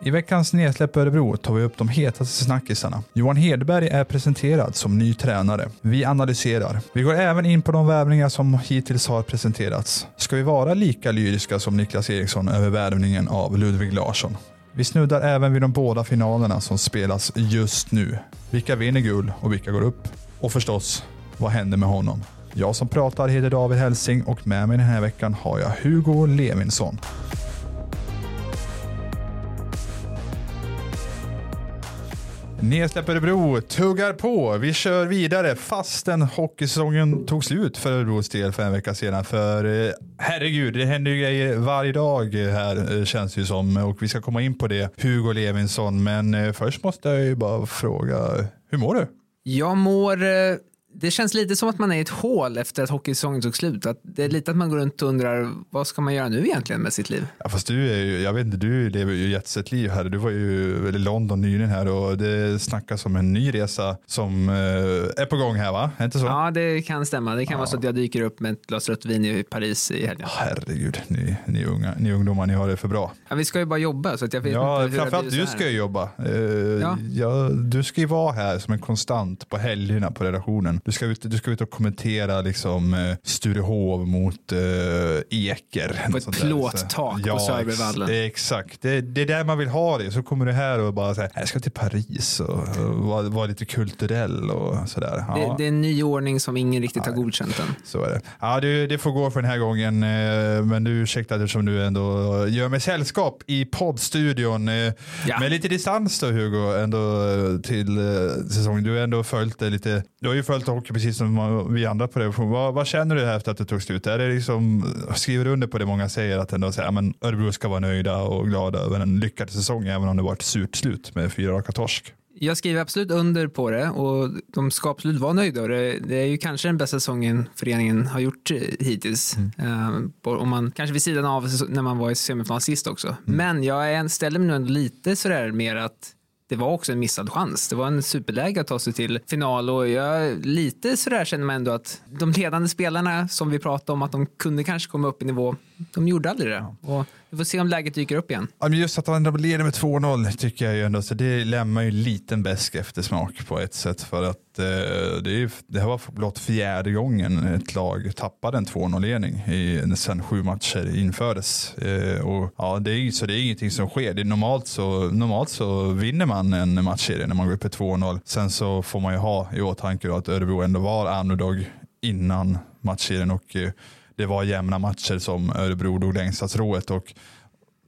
I veckans nedsläpp Örebro tar vi upp de hetaste snackisarna. Johan Hedberg är presenterad som ny tränare. Vi analyserar. Vi går även in på de värvningar som hittills har presenterats. Ska vi vara lika lyriska som Niklas Eriksson över värvningen av Ludvig Larsson? Vi snuddar även vid de båda finalerna som spelas just nu. Vilka vinner guld och vilka går upp? Och förstås, vad händer med honom? Jag som pratar heter David Helsing och med mig den här veckan har jag Hugo Levinsson. Nedsläpp Örebro tuggar på. Vi kör vidare fastän hockeysäsongen tog slut för Örebros del för en vecka sedan. För eh, herregud, det händer ju grejer varje dag här eh, känns det ju som. Och vi ska komma in på det, Hugo Levinsson. Men eh, först måste jag ju bara fråga, hur mår du? Jag mår det känns lite som att man är i ett hål efter att hockeysäsongen tog slut. Att det är lite att man går runt och undrar vad ska man göra nu egentligen med sitt liv? Ja, fast du är ju, jag vet inte, du lever ju jetset liv här. Du var ju i London nyligen här och det snackas om en ny resa som eh, är på gång här va? Är inte så? Ja, det kan stämma. Det kan ja. vara så att jag dyker upp med ett glas rött vin i Paris i helgen. Herregud, ni, ni, unga, ni ungdomar, ni har det för bra. Ja, vi ska ju bara jobba så att jag vet ja, inte hur framförallt du ska ju jobba. Eh, ja. ja. du ska ju vara här som en konstant på helgerna på redaktionen. Du ska ut, du ska ut och kommentera liksom eh, Sturehov mot eh, Eker. På ett plåttak ja, på Södervallen. Exakt, det, det är där man vill ha det. Så kommer du här och bara säger jag ska till Paris och, och vara, vara lite kulturell och sådär. Ja. Det, det, är en ny ordning som ingen riktigt ja, har godkänt än. Så är det. Ja, det, det får gå för den här gången. Eh, men du ursäkta eftersom du ändå gör mig sällskap i poddstudion. Ja. Med lite distans då Hugo, ändå till säsongen. Du har ändå följt det lite. Du har ju följt hockey precis som vi andra på revision. Vad, vad, känner du efter att det tog slut? Är det liksom, skriver du under på det många säger att ändå säger, men Örebro ska vara nöjda och glada över en lyckad säsong även om det var ett surt slut med fyra raka torsk? Jag skriver absolut under på det och de ska absolut vara nöjda. Det, det är ju kanske den bästa säsongen föreningen har gjort eh, hittills. Mm. Uh, om man, kanske vid sidan av när man var i semifinal sist också. Mm. Men jag ställer mig nu ändå lite sådär mer att det var också en missad chans. Det var en superläge att ta sig till final och jag lite sådär känner man ändå att de ledande spelarna som vi pratade om att de kunde kanske komma upp i nivå, de gjorde aldrig det. Och vi får se om läget dyker upp igen. Ja, men just att han leder med 2-0 tycker jag ju ändå, så det lämnar ju en liten besk eftersmak på ett sätt för att eh, det, är, det här var blott fjärde gången ett lag tappade en 2-0-ledning sen sju matcher infördes. Eh, och, ja, det är, så det är ingenting som sker. Det är normalt, så, normalt så vinner man en matchserie när man går upp i 2-0. Sen så får man ju ha i åtanke att Örebro ändå var underdog innan matchserien och eh, det var jämna matcher som Örebro drog längstastrået och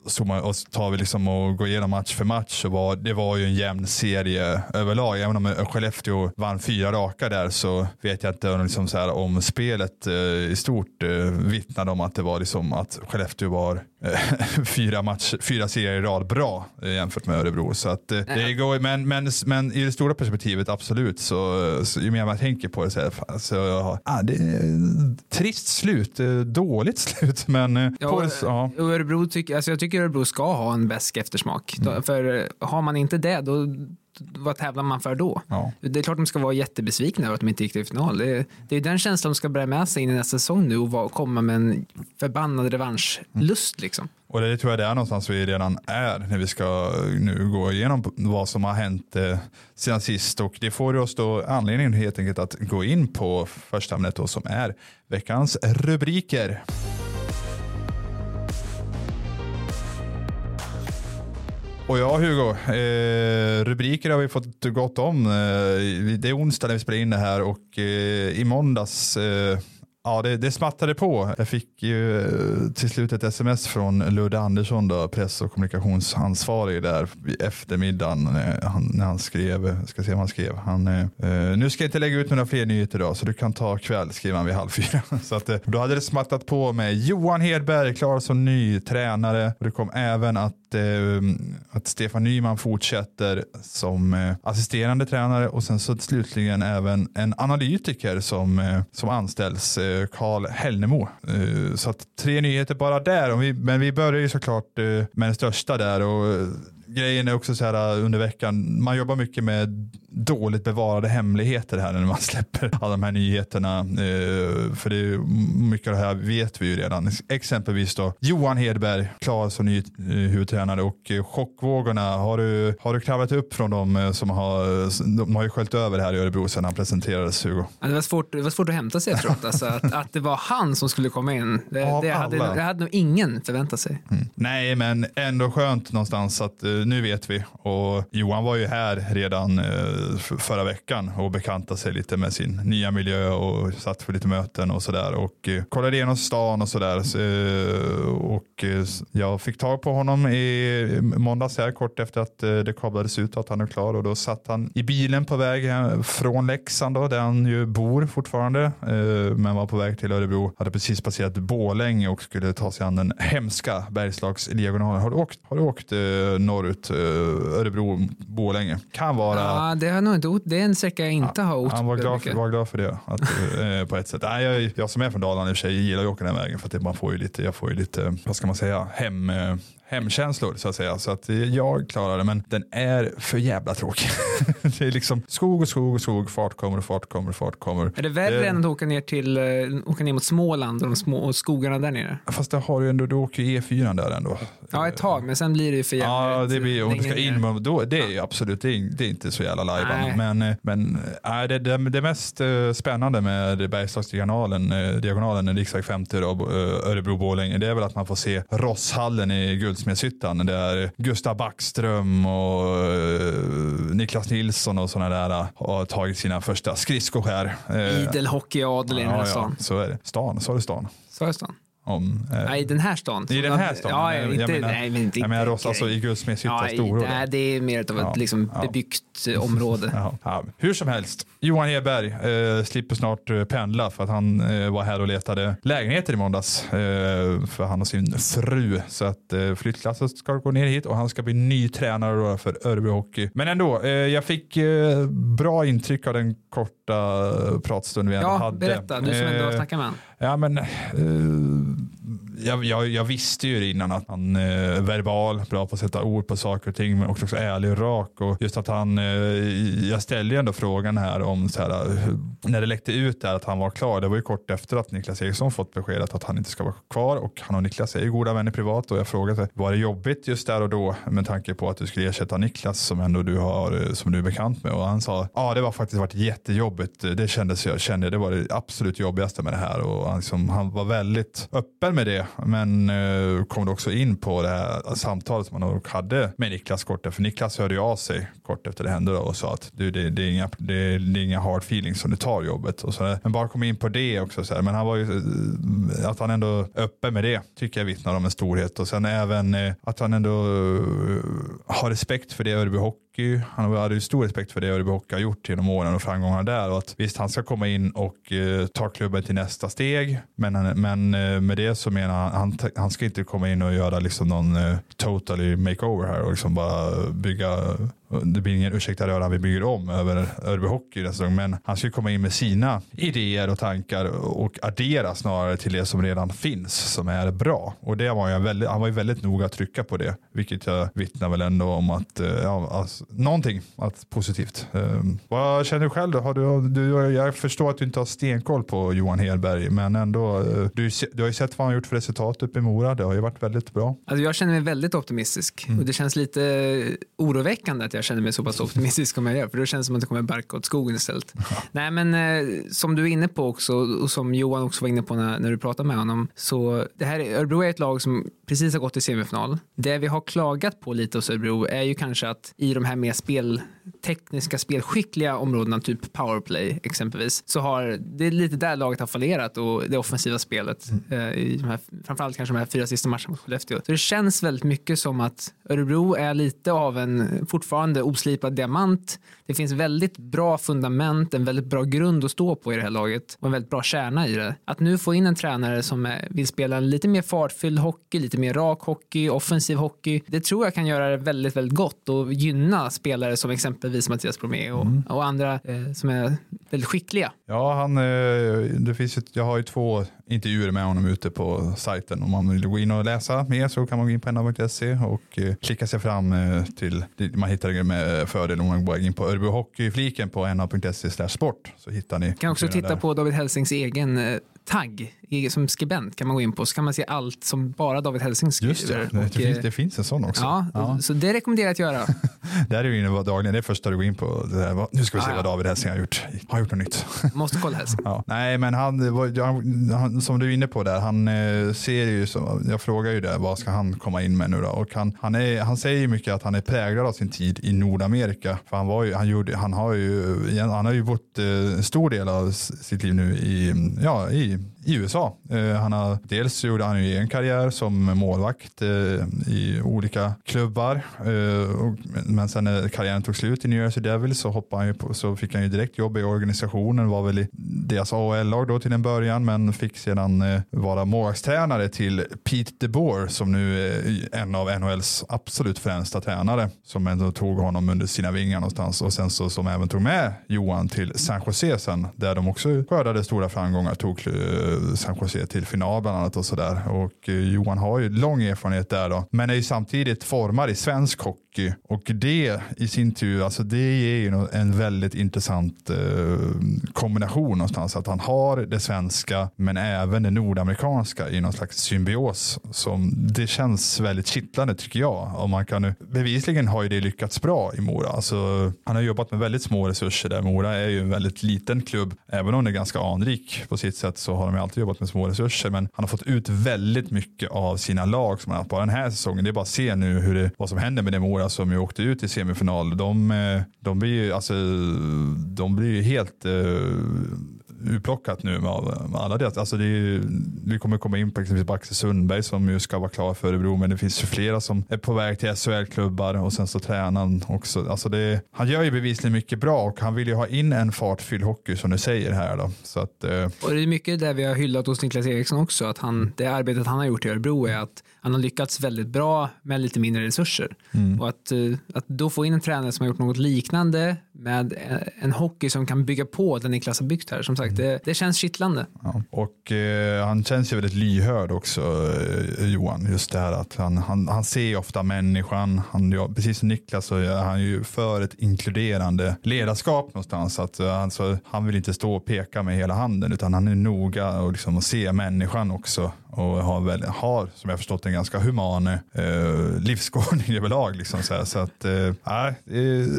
så man, och tar vi liksom och går igenom match för match så var det var ju en jämn serie överlag. Även om Skellefteå vann fyra raka där så vet jag inte liksom så här, om spelet eh, i stort eh, vittnade om att det var liksom att Skellefteå var fyra, match, fyra serier i rad bra eh, jämfört med Örebro. Så att, eh, det går, men, men, men i det stora perspektivet absolut så, så ju mer man tänker på det så, här, så ah, det är trist slut, eh, dåligt slut. Men ja, på, ja. Örebro tycker, alltså jag tycker Örebro ska ha en bäsk eftersmak. Mm. För eh, har man inte det, då vad tävlar man för då? Ja. Det är klart de ska vara jättebesvikna över att de inte gick till final. Det är, det är den känslan de ska bära med sig in i nästa säsong nu och komma med en förbannad revanschlust. Mm. Liksom. Och det tror jag det är någonstans vi redan är när vi ska nu gå igenom vad som har hänt eh, sedan sist. Och det får oss då anledningen helt enkelt att gå in på första ämnet då, som är veckans rubriker. Och ja, Hugo, eh, rubriker har vi fått gott om. Eh, det är onsdag när vi spelar in det här och eh, i måndags eh, Ja, det, det smattrade på. Jag fick ju eh, till slut ett sms från Ludde Andersson, då, press och kommunikationsansvarig där i eftermiddagen eh, han, när han skrev, eh, ska se vad han skrev. Han, eh, nu ska jag inte lägga ut några fler nyheter idag så du kan ta kväll, skriver han vid halv fyra. Så att, då hade det smattat på med Johan Hedberg, klar som ny tränare. Och det kom även att att, eh, att Stefan Nyman fortsätter som eh, assisterande tränare och sen så slutligen även en analytiker som, eh, som anställs, eh, Karl Hellnemo. Eh, så att tre nyheter bara där, vi, men vi börjar ju såklart eh, med den största där och eh, grejen är också så här uh, under veckan, man jobbar mycket med dåligt bevarade hemligheter här när man släpper alla de här nyheterna. Uh, för det är, mycket av det här vet vi ju redan. Exempelvis då Johan Hedberg, klar som ny uh, huvudtränare och uh, chockvågorna. Har du, har du kravlat upp från dem som har, de har ju sköljt över här i Örebro sedan han presenterades Hugo? Ja, det, var svårt, det var svårt att hämta sig efteråt, alltså, att, att det var han som skulle komma in. Det, det, hade, det hade nog ingen förväntat sig. Mm. Nej, men ändå skönt någonstans att nu vet vi. Och Johan var ju här redan eh, förra veckan och bekantade sig lite med sin nya miljö och satt för lite möten och sådär och eh, kollade igenom stan och sådär. Eh, och eh, jag fick tag på honom i måndags här kort efter att eh, det kablades ut att han är klar och då satt han i bilen på väg från Leksand då, där han ju bor fortfarande eh, men var på väg till Örebro. Hade precis passerat Bålänge och skulle ta sig an den hemska Bergslagsdiagonalen. Har du åkt, har du åkt norrut Örebro, Borlänge. Kan vara. Ja, det, har nog inte, det är en sträcka jag inte ja, har åkt. Han var glad, för, var glad för det. Att, eh, på ett sätt. Nej, jag, jag som är från Dalarna i och för sig gillar att åka den här vägen för att det, man får ju lite, jag får ju lite, vad ska man säga, hem, eh, hemkänslor så att säga. Så att jag klarar det, men den är för jävla tråkig. det är liksom skog och skog och skog, fart kommer och fart kommer och fart kommer. Är det värre det... än att åka ner, till, äh, åka ner mot Småland och de små skogarna där nere? Fast det har ju ändå, du åker ju E4 där ändå. Ja, ett tag, men sen blir det ju för jävla Ja, det blir, om du ska in, med, då, det är ju absolut, det är, det är inte så jävla lajban. Men, eh, men äh, det, det, det mest spännande med Bergslagsdiagonalen, diagonalen, riksväg 50 då, Örebro-Borlänge, det är väl att man får se Rosshallen i Guldsmedshyttan där Gustav Backström och uh, Niklas Nilsson och sådana där har tagit sina första skridskoskär. Uh, Idel hockeyadel i den här stan. Ja, så är det. Stan, sa du stan? Sa jag stan? Om, eh, nej, den här stan. I den här stan? Ja, inte, jag menar, nej, men inte, jag menar Ross, alltså i Guldsmedshyttan ja, storår. Nej, det är mer av ett ja, liksom, ja. bebyggt område. Ja, ja. Hur som helst, Johan Hedberg eh, slipper snart eh, pendla för att han eh, var här och letade lägenheter i måndags eh, för han och sin fru. Så att eh, flyttlasset ska gå ner hit och han ska bli ny tränare för Örebro Hockey. Men ändå, eh, jag fick eh, bra intryck av den korta pratstund vi ja, hade. Berätta, du som ändå har snackat med honom. Ja, men jag, jag, jag, visste ju innan att han är eh, verbal, bra på att sätta ord på saker och ting, men också, också ärlig och rak. Och just att han, eh, jag ställde ju ändå frågan här om så här, eh, när det läckte ut där att han var klar. Det var ju kort efter att Niklas Eriksson fått beskedet att han inte ska vara kvar och han och Niklas är ju goda vänner privat och jag frågade var det jobbigt just där och då med tanke på att du skulle ersätta Niklas som ändå du har eh, som du är bekant med och han sa ja det var faktiskt varit jättejobbigt. Det kändes jag kände det var det absolut jobbigaste med det här och han, liksom, han var väldigt öppen med det men eh, kom också in på det här samtalet som man hade med Niklas kort efter. Niklas hörde ju av sig kort efter det hände då och sa att du, det, det, är inga, det, det, är inga hard feelings som du tar jobbet. Och så, men bara kom in på det också. Så här. Men han var ju, eh, att han ändå öppen med det tycker jag vittnar om en storhet. Och sen även eh, att han ändå eh, har respekt för det Örby Hockey. Han hade ju stor respekt för det Örebro Hockey har gjort genom åren och framgångarna där. Och att visst, han ska komma in och eh, ta klubben till nästa steg. Men, men eh, med det så menar han han, han ska inte komma in och göra liksom någon eh, totally makeover här och liksom bara bygga det blir ingen ursäkta röra vi bygger om över Örby Hockey nästa säsong. Men han ska komma in med sina idéer och tankar och addera snarare till det som redan finns som är bra. Och det var jag väldigt, han var ju väldigt noga att trycka på det. Vilket jag vittnar väl ändå om att, eh, ja, alltså, någonting att positivt. Um, vad känner du själv då? Har du, du, jag förstår att du inte har stenkoll på Johan Hedberg, men ändå. Eh, du, du har ju sett vad han gjort för resultat uppe i Mora. Det har ju varit väldigt bra. Alltså jag känner mig väldigt optimistisk mm. och det känns lite oroväckande att jag jag känner mig så pass optimistisk som jag gör, för då känns det som att det kommer barka åt skogen istället. Ja. Nej, men eh, som du är inne på också, och som Johan också var inne på när, när du pratade med honom, så det här Örebro är ett lag som precis har gått till semifinal. Det vi har klagat på lite hos Örebro är ju kanske att i de här mer spel tekniska spelskickliga områdena, typ powerplay exempelvis, så har det är lite där laget har fallerat och det offensiva spelet mm. eh, i de här, framförallt kanske de här fyra sista matcherna mot Skellefteå. Så det känns väldigt mycket som att Örebro är lite av en fortfarande oslipad diamant. Det finns väldigt bra fundament, en väldigt bra grund att stå på i det här laget och en väldigt bra kärna i det. Att nu få in en tränare som vill spela en lite mer fartfylld hockey, lite mer rak hockey, offensiv hockey, det tror jag kan göra det väldigt, väldigt gott och gynna spelare som exempelvis Mattias Bromé och, mm. och andra eh, som är väldigt skickliga. Ja, han, eh, det finns ett, jag har ju två intervjuer med honom ute på sajten. Om man vill gå in och läsa mer så kan man gå in på nr.se och eh, klicka sig fram eh, till, man hittar det med fördel om man går in på Örebro Hockey-fliken på nr.se sport så hittar ni. Kan också titta där. på David Helsings egen tagg som skribent kan man gå in på så kan man se allt som bara David Helsing skriver. Just det, det, och, finns, det finns en sån också. Ja, ja. så det rekommenderar jag att göra. det är ju inne dagligen, det är första du går in på. Där, nu ska vi se ah, vad David Helsing har gjort. Har gjort något nytt. Måste kolla Helsing. Ja. Nej, men han, han, som du är inne på där, han eh, ser ju, som, jag frågar ju det, vad ska han komma in med nu då? Och han, han, är, han säger ju mycket att han är präglad av sin tid i Nordamerika. För han, var ju, han, gjorde, han, har ju, han har ju bott eh, en stor del av sitt liv nu i, ja, i i USA. Eh, han har, dels gjorde han ju en karriär som målvakt eh, i olika klubbar. Eh, men sen när karriären tog slut i New Jersey Devils så, hoppade han ju på, så fick han ju direkt jobb i organisationen. Var väl i deras AHL-lag då till en början men fick sedan vara målvaktstränare till Pete DeBoer som nu är en av NHLs absolut främsta tränare som ändå tog honom under sina vingar någonstans och sen så som även tog med Johan till San Jose sen där de också skördade stora framgångar. Tog San Jose till final bland annat och sådär. Och eh, Johan har ju lång erfarenhet där då. Men är ju samtidigt formad i svensk hockey och det i sin tur, alltså det ger ju en väldigt intressant eh, kombination någonstans. Att han har det svenska men även det nordamerikanska i någon slags symbios som det känns väldigt kittlande tycker jag. Och man kan, bevisligen har ju det lyckats bra i Mora. Alltså, han har jobbat med väldigt små resurser där. Mora är ju en väldigt liten klubb. Även om det är ganska anrik på sitt sätt så har de alltid jobbat med små resurser, men han har fått ut väldigt mycket av sina lag som han har haft bara den här säsongen. Det är bara att se nu hur det, vad som händer med det Mora som ju åkte ut i semifinal. De, eh, de blir ju alltså, de blir ju helt uh, utplockat nu med, med alla det. Alltså det är, vi kommer komma in på exempelvis Axel Sundberg som ju ska vara klar för Örebro, men det finns ju flera som är på väg till SHL-klubbar och sen så tränar han också. Alltså det, han gör ju bevisligen mycket bra och han vill ju ha in en fartfylld hockey som du säger här. Då. Så att, uh... Och det är mycket där vi har hyllat hos Niklas Eriksson också, att han, det arbetet han har gjort i Örebro är att han har lyckats väldigt bra med lite mindre resurser. Mm. Och att, eh, att då få in en tränare som har gjort något liknande med en hockey som kan bygga på den Niklas har byggt här. Som sagt, mm. det, det känns kittlande. Ja. Och eh, han känns ju väldigt lyhörd också, eh, Johan. Just det här att han, han, han ser ofta människan. Han, ja, precis som Niklas så är han ju för ett inkluderande ledarskap någonstans. Att, eh, alltså, han vill inte stå och peka med hela handen utan han är noga och liksom, se människan också och har, väl, har som jag förstått en ganska human eh, livsskådning överlag. Liksom, så, så att, eh,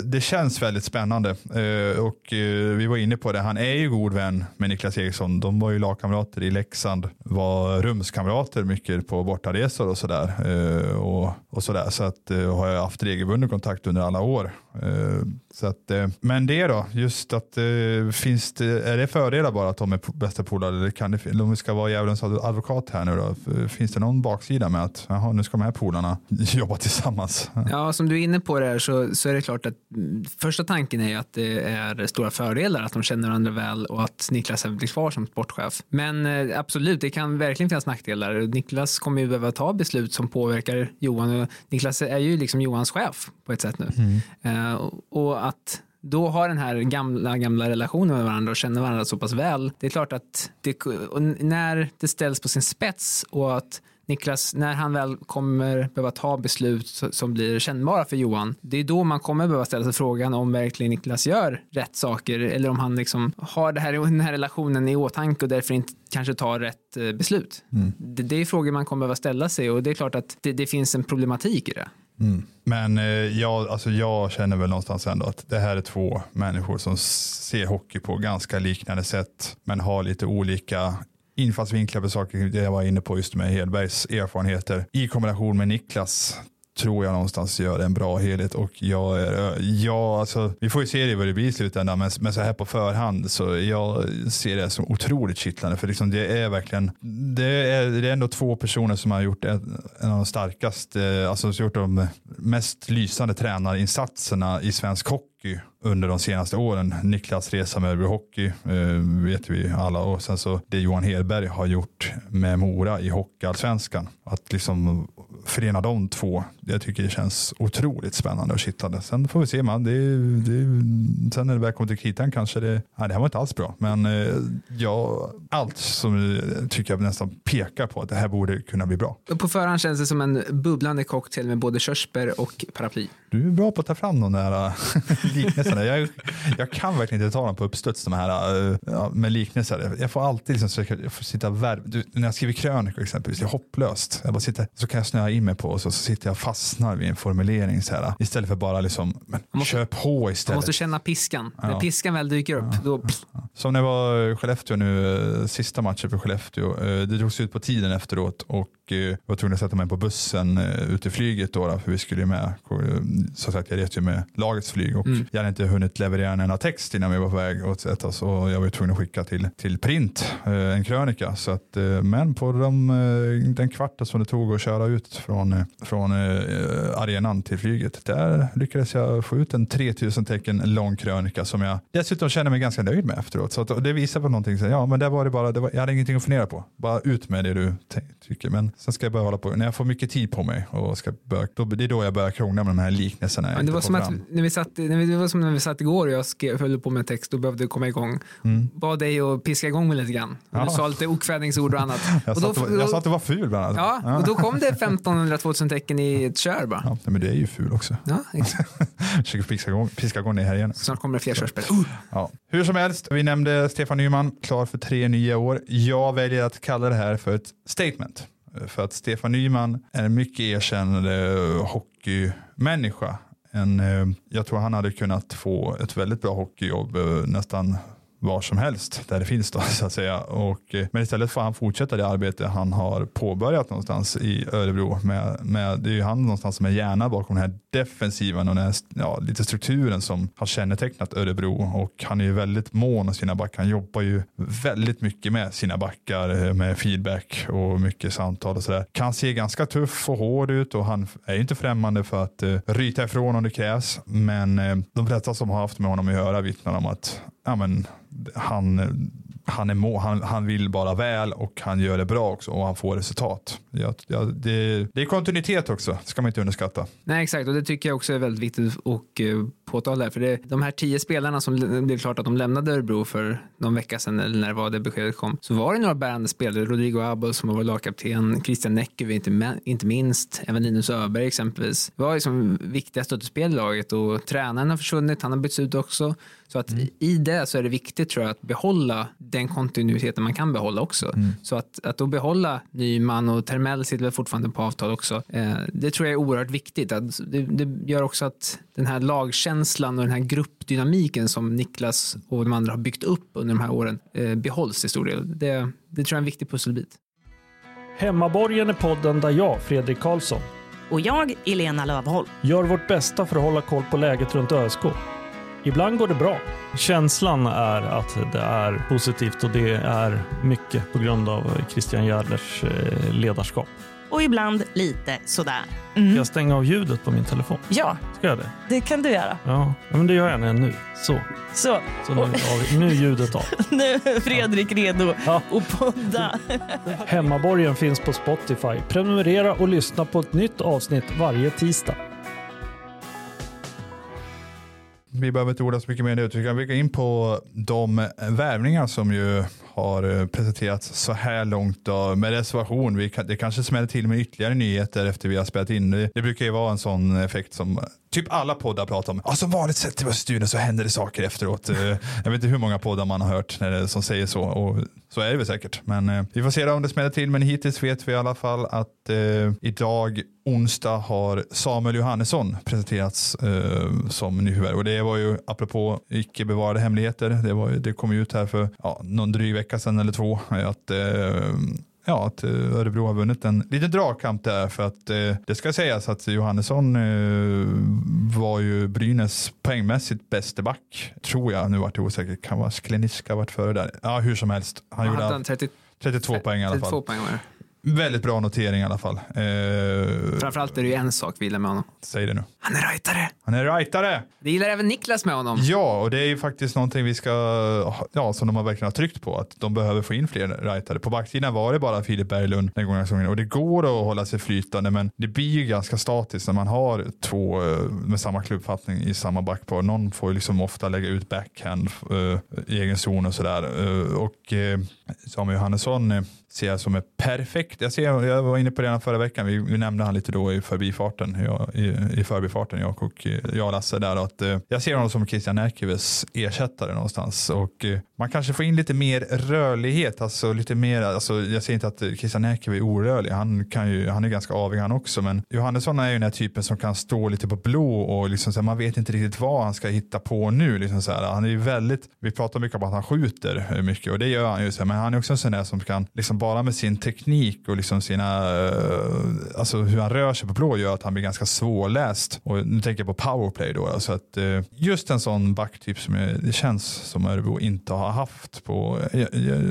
det känns väldigt spännande eh, och eh, vi var inne på det, han är ju god vän med Niklas Eriksson. De var ju lagkamrater i Leksand, var rumskamrater mycket på bortaresor och sådär. Eh, och, och sådär. Så att, eh, har jag haft regelbunden kontakt under alla år. Eh, så att, eh, men det då, just att eh, finns det, är det fördelar bara att de är bästa polare eller kan det, om vi ska vara djävulens advokat här nu då, finns det någon baksida med att jaha, nu ska de här polarna jobba tillsammans? Ja, som du är inne på där så, så är det klart att första tanken är ju att det är stora fördelar att de känner varandra väl och att Niklas blir kvar som sportchef. Men absolut, det kan verkligen finnas nackdelar. Niklas kommer ju behöva ta beslut som påverkar Johan Niklas är ju liksom Johans chef på ett sätt nu. Mm. och att då har den här gamla, gamla relationen med varandra och känner varandra så pass väl. Det är klart att det, när det ställs på sin spets och att Niklas, när han väl kommer behöva ta beslut som blir kännbara för Johan, det är då man kommer behöva ställa sig frågan om verkligen Niklas gör rätt saker eller om han liksom har det här, den här relationen i åtanke och därför inte kanske tar rätt eh, beslut. Mm. Det, det, är frågor man kommer behöva ställa sig och det är klart att det, det finns en problematik i det. Mm. Men eh, jag, alltså jag känner väl någonstans ändå att det här är två människor som ser hockey på ganska liknande sätt men har lite olika infallsvinklar på saker. Det jag var inne på just med Hedbergs erfarenheter i kombination med Niklas tror jag någonstans gör en bra helhet och jag är, ja, alltså, vi får ju se det vad det blir i slutändan men, men så här på förhand så jag ser det som otroligt kittlande för liksom det är verkligen det är, det är ändå två personer som har gjort en, en av de starkaste, eh, alltså som gjort de mest lysande tränarinsatserna i svensk hockey under de senaste åren. Niklas resa med Örebro Hockey eh, vet vi alla och sen så det Johan Hedberg har gjort med Mora i Hockeyallsvenskan. Att liksom förena de två, jag tycker det känns otroligt spännande och kittlande. Sen får vi se, man. Det, det, sen när det väl kommer till kritan kanske det, nej, det här var inte alls bra. Men eh, ja, allt som jag tycker jag nästan pekar på att det här borde kunna bli bra. På förhand känns det som en bubblande cocktail med både körsbär och paraply. Du är bra på att ta fram de där äh, liknelserna. Jag, jag kan verkligen inte ta dem på uppstuds de här ja, med liknelser. Jag får alltid liksom jag får sitta värv. Du, när jag skriver krönikor exempelvis, det är hopplöst. Jag bara sitter, så kan jag snöa in mig på och så, så sitter jag och fastnar vid en formulering så här, istället för bara liksom, måste, kör på istället. Man måste känna piskan. Ja. När piskan väl dyker upp, ja. då... Som när jag var i Skellefteå nu, äh, sista matchen för Skellefteå. Det drogs ut på tiden efteråt och jag var tvungen att sätta mig på bussen ut i flyget då, för vi skulle med så sagt, jag reste ju med lagets flyg och mm. jag hade inte hunnit leverera en enda text innan vi var på väg åt ett och jag var tvungen att skicka till, till print eh, en krönika. Så att, eh, men på de, eh, den kvarten som det tog att köra ut från, från arenan till flyget, där lyckades jag få ut en 3000 tecken lång krönika som jag dessutom känner mig ganska nöjd med efteråt. Så att, det visar på någonting, så, ja men där var det bara, det var, jag hade ingenting att fundera på. Bara ut med det du tycker. Men sen ska jag börja hålla på, när jag får mycket tid på mig och ska börja, då, det är då jag börjar krångla med de här liknelserna men det var som att när vi satt, när vi, det var som när vi satt igår och jag skrev, höll på med text och behövde komma igång. Mm. Bad dig att piska igång mig lite grann. Ja. Du sa lite okvädningsord och annat. jag, och då, sa att, jag sa att du var ful bland annat. Ja, ja, och då kom det 1500-2000 tecken i ett kör bara. Ja, men du är ju ful också. Ja. Försöker piska igång, piska igång dig här igen. Snart kommer det fler körsbär. Uh. Ja. Hur som helst, vi nämnde Stefan Nyman, klar för tre nya år. Jag väljer att kalla det här för ett statement. Eh, för att Stefan Nyman är en mycket erkänd eh, hockeymänniska. En, eh, jag tror han hade kunnat få ett väldigt bra hockeyjobb nästan var som helst där det finns då så att säga. Och, eh, men istället får han fortsätta det arbete han har påbörjat någonstans i Örebro. Med, med, det är ju han någonstans som är hjärna bakom den här defensiven och den här, ja, lite strukturen som har kännetecknat Örebro. Och han är ju väldigt mån om sina backar. Han jobbar ju väldigt mycket med sina backar eh, med feedback och mycket samtal och sådär. Kan se ganska tuff och hård ut och han är ju inte främmande för att uh, ryta ifrån om det krävs. Men uh, de flesta som har haft med honom att göra vittnar om att ja, men, han, han, är må, han, han vill bara väl och han gör det bra också och han får resultat. Ja, ja, det, det är kontinuitet också, det ska man inte underskatta. Nej, exakt, och det tycker jag också är väldigt viktigt att påtala. För det, de här tio spelarna som det blev klart att de lämnade Örebro för någon vecka sedan, eller när det var det beskedet kom, så var det några bärande spelare. Rodrigo Abel som var lagkapten, Christian Näckevi inte, inte minst, även Linus Öberg exempelvis. Det var liksom viktiga stöttespel i laget och tränaren har försvunnit, han har bytts ut också. Så att mm. i det så är det viktigt tror jag att behålla den kontinuiteten man kan behålla också. Mm. Så att, att då behålla Nyman och Termell sitter väl fortfarande på avtal också. Eh, det tror jag är oerhört viktigt. Att det, det, gör också att den här lagkänslan och den här gruppdynamiken som Niklas och de andra har byggt upp under de här åren eh, behålls i stor del. Det, det tror jag är en viktig pusselbit. Hemmaborgen är podden där jag, Fredrik Karlsson och jag, Elena Lövholm, gör vårt bästa för att hålla koll på läget runt ÖSK. Ibland går det bra. Känslan är att det är positivt och det är mycket på grund av Christian Järdlers eh, ledarskap. Och ibland lite sådär. Mm. Ska jag stänga av ljudet på min telefon? Ja, Ska jag det? det kan du göra. Ja, men det gör jag nu. Så. Så, Så nu, av, nu är ljudet av. nu är Fredrik redo ja. att podda. Hemmaborgen finns på Spotify. Prenumerera och lyssna på ett nytt avsnitt varje tisdag vi behöver inte orda så mycket mer nu. Vi kan gå in på de värvningar som ju har eh, presenterats så här långt då, med reservation. Vi det kanske smäller till med ytterligare nyheter efter vi har spelat in. Det, brukar ju vara en sån effekt som typ alla poddar pratar om. Ja, som vanligt sätter vi oss i studion så händer det saker efteråt. Eh, jag vet inte hur många poddar man har hört när det, som säger så. Och så är det väl säkert. Men eh, vi får se om det smäller till. Men hittills vet vi i alla fall att eh, idag onsdag har Samuel Johannesson presenterats eh, som nyförvärv. Och det var ju apropå icke bevarade hemligheter. Det, var, det kom ut här för ja, någon dryg vecka sedan eller två. Att eh, ja, att eh, Örebro har vunnit en liten dragkamp där för att eh, det ska sägas att Johannesson eh, var ju Brynäs poängmässigt bäste back, tror jag. Nu vart det osäkert, kan vara Skleniska varit före där. Ja, hur som helst. Han Han gjorde hade han 30, 32 poäng i alla 32 fall. poäng. Väldigt bra notering i alla fall. Eh, Framförallt är det ju en sak vi gillar med honom. säg det nu. Han är rightare. Han är rightare. Det gillar även Niklas med honom. Ja, och det är ju faktiskt någonting vi ska, ja, som de har verkligen har tryckt på, att de behöver få in fler rightare. På backsidan var det bara Filip Berglund den gången säsongen och det går att hålla sig flytande, men det blir ju ganska statiskt när man har två eh, med samma klubbfattning i samma backpar. Någon får ju liksom ofta lägga ut backhand eh, i egen zon och sådär. Eh, och Samuel Johannesson ser jag som är perfekt. Jag, ser, jag var inne på det redan förra veckan, vi, vi nämnde han lite då i förbifarten, jag, i, i förbifarten, jag och eh, jag och Lasse där, att eh, jag ser honom som Christian Närkives ersättare någonstans och eh, man kanske får in lite mer rörlighet, alltså lite mer, alltså jag ser inte att Christian Närkive är orörlig, han, kan ju, han är ganska avig han också, men Johannesson är ju den här typen som kan stå lite på blå och liksom så här, man vet inte riktigt vad han ska hitta på nu. Liksom så här, han är ju väldigt, vi pratar mycket om att han skjuter mycket och det gör han ju, så här, men han är också en sån där som kan, liksom bara med sin teknik och liksom sina, eh, alltså hur han rör sig på blå gör att han blir ganska svårläst. Och nu tänker jag på powerplay då, alltså att eh, just en sån backtyp som jag, det känns som Örebro inte har haft på, jag, jag,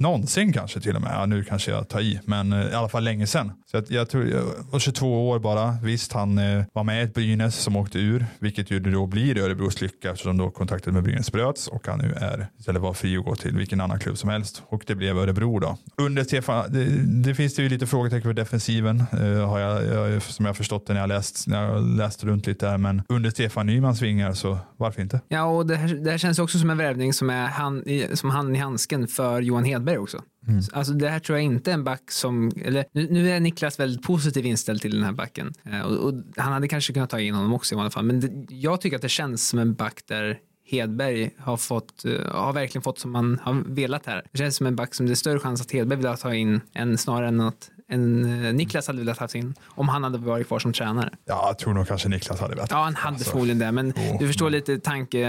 någonsin kanske till och med, ja, nu kanske jag tar i, men eh, i alla fall länge sedan. Så jag, jag tror, jag var 22 år bara, visst han eh, var med i ett Brynäs som åkte ur, vilket ju då blir Örebros lycka eftersom då kontraktet med Brynäs bröts och han nu är, istället var fri att gå till vilken annan klubb som helst och det blev Örebro då. Under Stefan, det, det finns det ju lite frågetecken för defensiven, eh, har jag, jag, som jag har förstått det när jag läst, när jag läst runt lite där, men under Stefan Nymans vingar så varför inte? Ja, och det här, det här känns också som en värvning som är hand, som handen i handsken för Johan Hedberg också. Mm. Alltså det här tror jag inte är en back som, eller nu, nu är Niklas väldigt positiv inställd till den här backen. Eh, och, och han hade kanske kunnat ta in honom också i alla fall, men det, jag tycker att det känns som en back där Hedberg har, fått, eh, har verkligen fått som man har velat här. Det känns som en back som det är större chans att Hedberg vill ha ta in än snarare än att en, eh, Niklas hade velat ha in om han hade varit kvar som tränare. Ja, jag tror nog kanske Niklas hade velat. Ja, han hade Alltså, förmodligen det, men jo. du förstår lite tanke.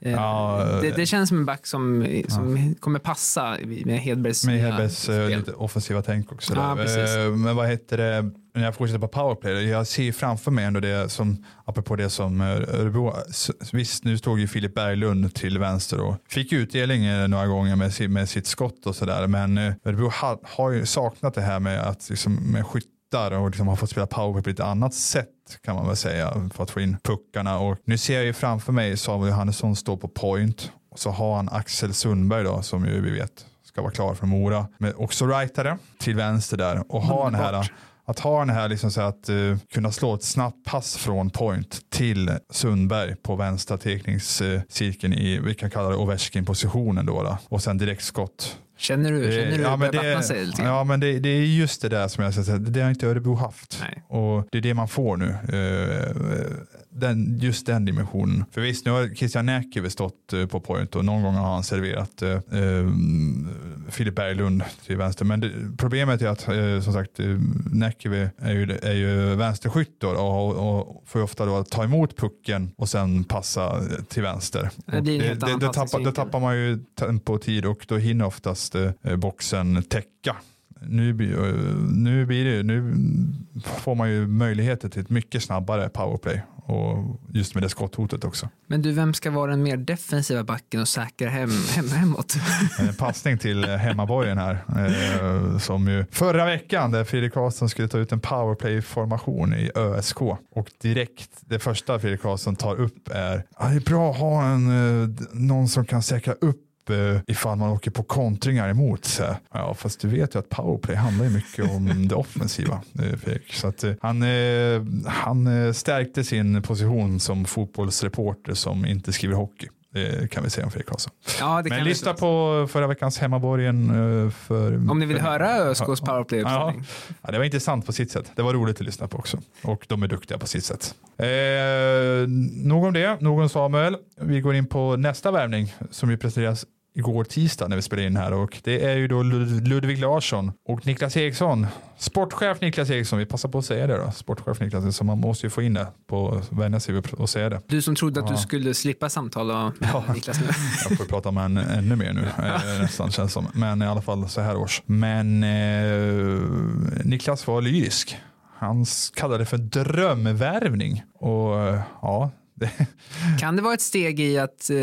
eh, Ja, det, det känns som en back som, som kommer passa med Hedbergs Med Hedbergs eh, lite offensiva tänk också. Ja, precis. Eh, Men vad heter det, när jag fortsätter på powerplay, jag ser framför mig ändå det som, apropå det som eh, Örebro, visst nu stod ju Filip Berglund till vänster och fick utdelning eh, några gånger med, si- med sitt skott och sådär, men eh, Örebro har, har ju saknat det här med att liksom, med skyttar och liksom har fått spela powerplay på ett annat sätt kan man väl säga för att få in puckarna. Och nu ser jag ju framför mig Samuel Johannesson stå på point och så har han Axel Sundberg då som ju vi vet ska vara klar för Mora. Men också rightare till vänster där. Och ha den här att ha den här liksom så att eh, kunna slå ett snabbt pass från point till Sundberg på vänstra tekningscirkeln i, vi kan kalla det Ovechkin positionen då, då och sen direktskott. Känner du, känner du ja, det men det, sig lite ja, men det, det är just det där som jag säga, det har inte Örebro haft. Nej. Och det är det man får nu. Den, just den dimensionen. För visst, nu har Christian Näkive stått eh, på point och någon gång har han serverat eh, eh, Filip Berglund till vänster. Men det, problemet är att eh, som sagt eh, Näkive är ju, är ju vänsterskytt då, och, och får ofta då ta emot pucken och sen passa till vänster. Det Och det, då, tappar, tappar man ju tempo och tid och då hinner oftast eh, boxen täcka. Nu, nu, blir det, nu får man ju möjligheter till ett mycket snabbare powerplay och just med det skotthotet också. Men du, vem ska vara den mer defensiva backen och säkra hem, hem, hemåt? En passning till eh, hemmaborgen här eh, som ju förra veckan där Fredrik Karlsson skulle ta ut en powerplay-formation i ÖSK och direkt det första Fredrik Karlsson tar upp är att det är bra att ha en, eh, någon som kan säkra upp eh, ifall man åker på kontringar emot. Så. här. Ja, fast du vet ju att powerplay handlar ju mycket om det offensiva. eh, Fredrik. Så att, eh, han, eh, han eh, stärkte sin position som fotbollsreporter som inte skriver hockey. Det kan vi säga om Fredrik Karlsson. Ja, Men lyssna på förra veckans hemmaborgen. För, Om ni vill för, höra ÖSKs powerplay-uppställning. Ja, det var intressant på sitt sätt. Det var roligt att lyssna på också. Och de är duktiga på sitt sätt. Eh, nog om det, nog om Samuel. Vi går in på nästa värvning som ju presenteras igår tisdag när vi spelade in här och det är ju då Lud Ludvig Larsson och Niklas Eriksson. Sportchef Niklas Eriksson, vi passar på att säga det då. Sportchef Niklas Eriksson, man måste ju få in det på vänja sig och säga det. Du som trodde att Ja. du skulle slippa samtala med Ja. Niklas nu. Jag får prata med en, ännu mer nu eh, nästan känns som. Men i alla fall så här års. Men eh, Niklas var lyrisk. Han kallade det för drömvärvning. Och eh, ja, det, Kan det vara ett steg i att eh,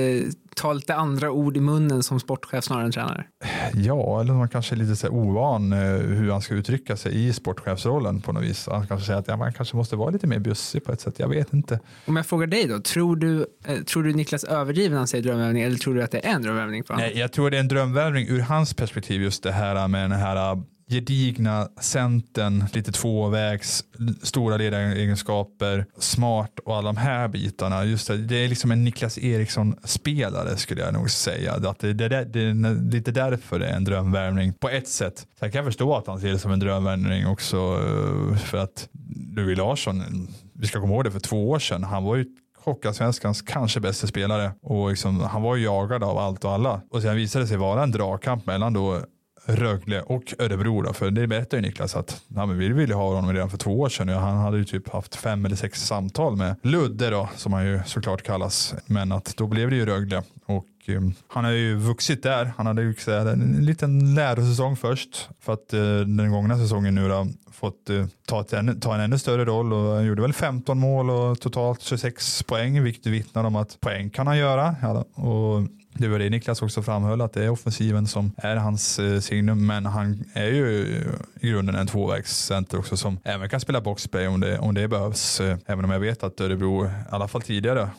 ta lite andra ord i munnen som sportchef snarare än tränare? ja, eller man kanske är lite så ovan eh, hur han ska uttrycka sig i sportchefsrollen på något vis. Han kanske säger att ja, man kanske måste vara lite mer bjussig på ett sätt. Jag vet inte. Om jag frågar dig då, tror du, eh, tror du Niklas överdriver när han säger drömövning eller tror du att det är en honom? Nej, jag tror det är en drömvärvning ur hans perspektiv just det här med den här gedigna centern, lite tvåvägs, stora ledaregenskaper, smart och alla de här bitarna. Just det, det är liksom en Niklas Eriksson-spelare skulle jag nog säga. Att det, det, det, det är lite därför det är en drömvärvning på ett sätt. Sen kan jag förstå att han ser det som en drömvärvning också eh, för att Louis Larsson, vi ska komma ihåg det för två år sedan, han var ju Hockeyallsvenskans kanske bästa spelare och liksom, han var ju jagad av allt och alla. Och sen visade det sig vara en dragkamp mellan då Rögle och Örebro då, för det berättade ju Niklas att nej, men vi ville ha honom redan för två år sedan. och han hade ju typ haft fem eller sex samtal med Ludde då, som han ju såklart kallas. Men att då blev det ju Rögle och ehm, han har ju vuxit där. Han hade ju här en liten lärosäsong först för att eh, den gångna säsongen nu då fått eh, ta, ett, ta en ännu större roll och han gjorde väl 15 mål och totalt 26 poäng, vilket vittnar om att poäng kan han göra. Ja, och det var det Niklas också framhöll, att det är offensiven som är hans eh, signum, men han är ju eh, i grunden en tvåvägscenter också som även kan spela boxplay om det, om det behövs. Eh, Även om jag vet att Örebro, i alla fall tidigare,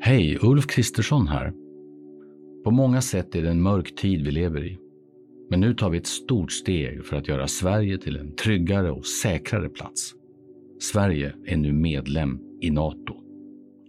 Hej, Ulf Kristersson här. På många sätt är det en mörk tid vi lever i. Men nu tar vi ett stort steg för att göra Sverige till en tryggare och säkrare plats. Sverige är nu medlem i Nato.